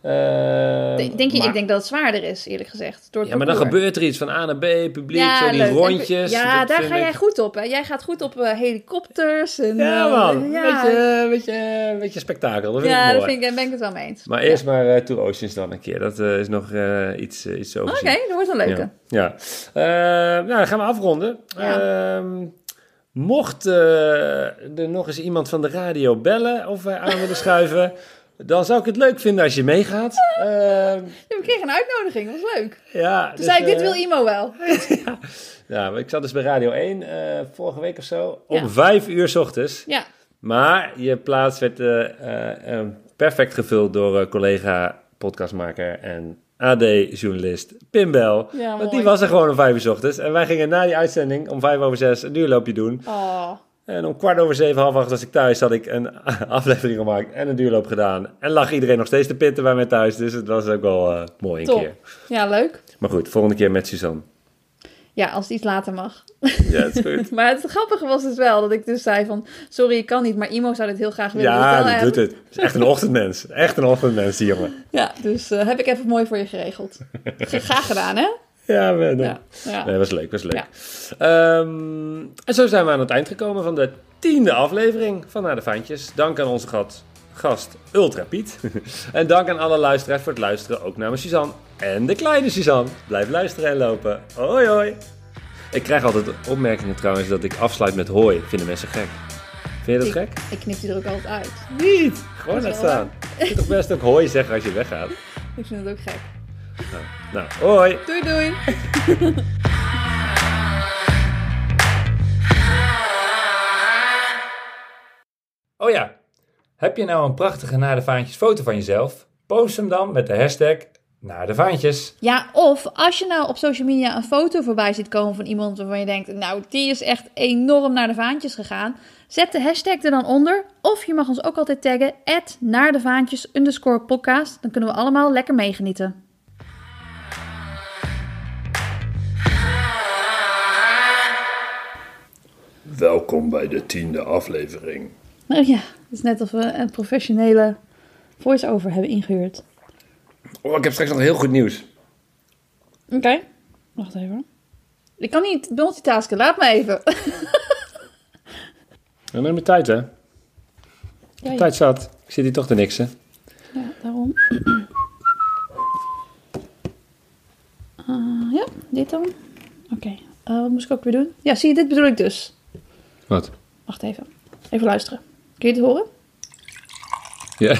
Eh, Denk, denk je, maar- ik denk dat het zwaarder is, eerlijk gezegd. Door het Ja, maar dan gebeurt er iets van A naar B, publiek, zo die leuk. Rondjes. Ja, daar ga jij goed op. Hè? Jij gaat goed op eh, helikopters. En, Ja, eh, man. ja, Beetje, beetje, beetje spektakel. Dat vind ja ik mooi. vind ik, ben ik het wel mee eens. Maar eerst maar eh Two Oceans dan een keer. Dat is nog iets, iets te Oké, dat wordt een leuke. Ja. nou, dan gaan we afronden. Ehm, mocht er nog eens iemand van de radio bellen of wij aan willen schuiven... dan zou ik het leuk vinden als je meegaat. Ehm, Ja, we kregen een uitnodiging, dat was leuk. ja, Toen dus, zei ik, dit eh, wil Imo wel. Ja, maar ik zat dus bij Radio 1 eh, vorige week of zo. Om Ja. vijf uur 's ochtends. Ja, Maar je plaats werd eh, perfect gevuld door collega podcastmaker en AD-journalist Pim Bel. Ja, Want die was er gewoon om vijf uur 's ochtends. En wij gingen na die uitzending om vijf over zes een duurloopje doen. oh, En om kwart over zeven, half acht was ik thuis. Had ik een aflevering gemaakt en een duurloop gedaan. En lag iedereen nog steeds te pitten bij mij thuis. Dus het was ook wel eh, mooi een top. keer. Ja, leuk. Maar goed, volgende keer met Suzanne. Ja, als het iets later mag. Ja, dat is goed. Maar het grappige was dus wel dat ik dus zei van... Sorry, ik kan niet, maar Imo zou dit heel graag willen. Ja, dat hebben. doet het. Het is echt een ochtendmens. Echt een ochtendmens, die jongen. Ja, dus eh, heb ik even mooi voor je geregeld. Graag gedaan, hè? Ja, we, Ja, ja. Nee, was leuk, was leuk. Ehm, en zo zijn we aan het eind gekomen van de tiende aflevering van Naar de Vaantjes. Dank aan onze gast, gast Ultra Piet. en dank aan alle luisteraars voor het luisteren, ook namens Suzanne en de kleine Suzanne. Blijf luisteren en lopen. Hoi hoi. Ik krijg altijd opmerkingen trouwens dat ik afsluit met hoi. Vinden mensen gek. Vind je dat Ik, gek? ik knip die er ook altijd uit. Niet. Gewoon laat staan. Je kunt toch best ook hoi zeggen als je weggaat. Ik vind het ook gek. Nou, hoi. Doei, doei. Oh ja, heb je nou een prachtige naar de vaantjes foto van jezelf? Post hem dan met de hashtag naar de vaantjes. Ja, of als je nou op social media een foto voorbij ziet komen van iemand waarvan je denkt, nou, die is echt enorm naar de vaantjes gegaan. Zet de hashtag er dan onder. Of je mag ons ook altijd taggen, naar de vaantjes underscore podcast. Dan kunnen we allemaal lekker meegenieten. Welkom bij de tiende aflevering. Nou ja, het is net of we een professionele voice-over hebben ingehuurd. Oh, ik heb straks nog heel goed nieuws. Oké, wacht even. Ik kan niet multitasken, laat me even. We hebben mijn tijd, hè? Ja, ja, Tijd zat. Ik zit hier toch te niksen. ja, daarom. Ah, ja, dit dan. Oké, eh, wat moest ik ook weer doen? Ja, zie je, dit bedoel ik dus. Wat? Wacht even. Even luisteren. Kun je het horen? Ja.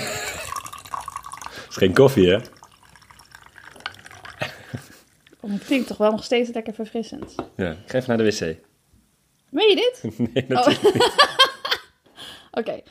is geen koffie, hè? Oh, het klinkt toch wel nog steeds lekker verfrissend. Ja. Ik ga even naar de wc. Meen je dit? nee, Oh. natuurlijk. Oké.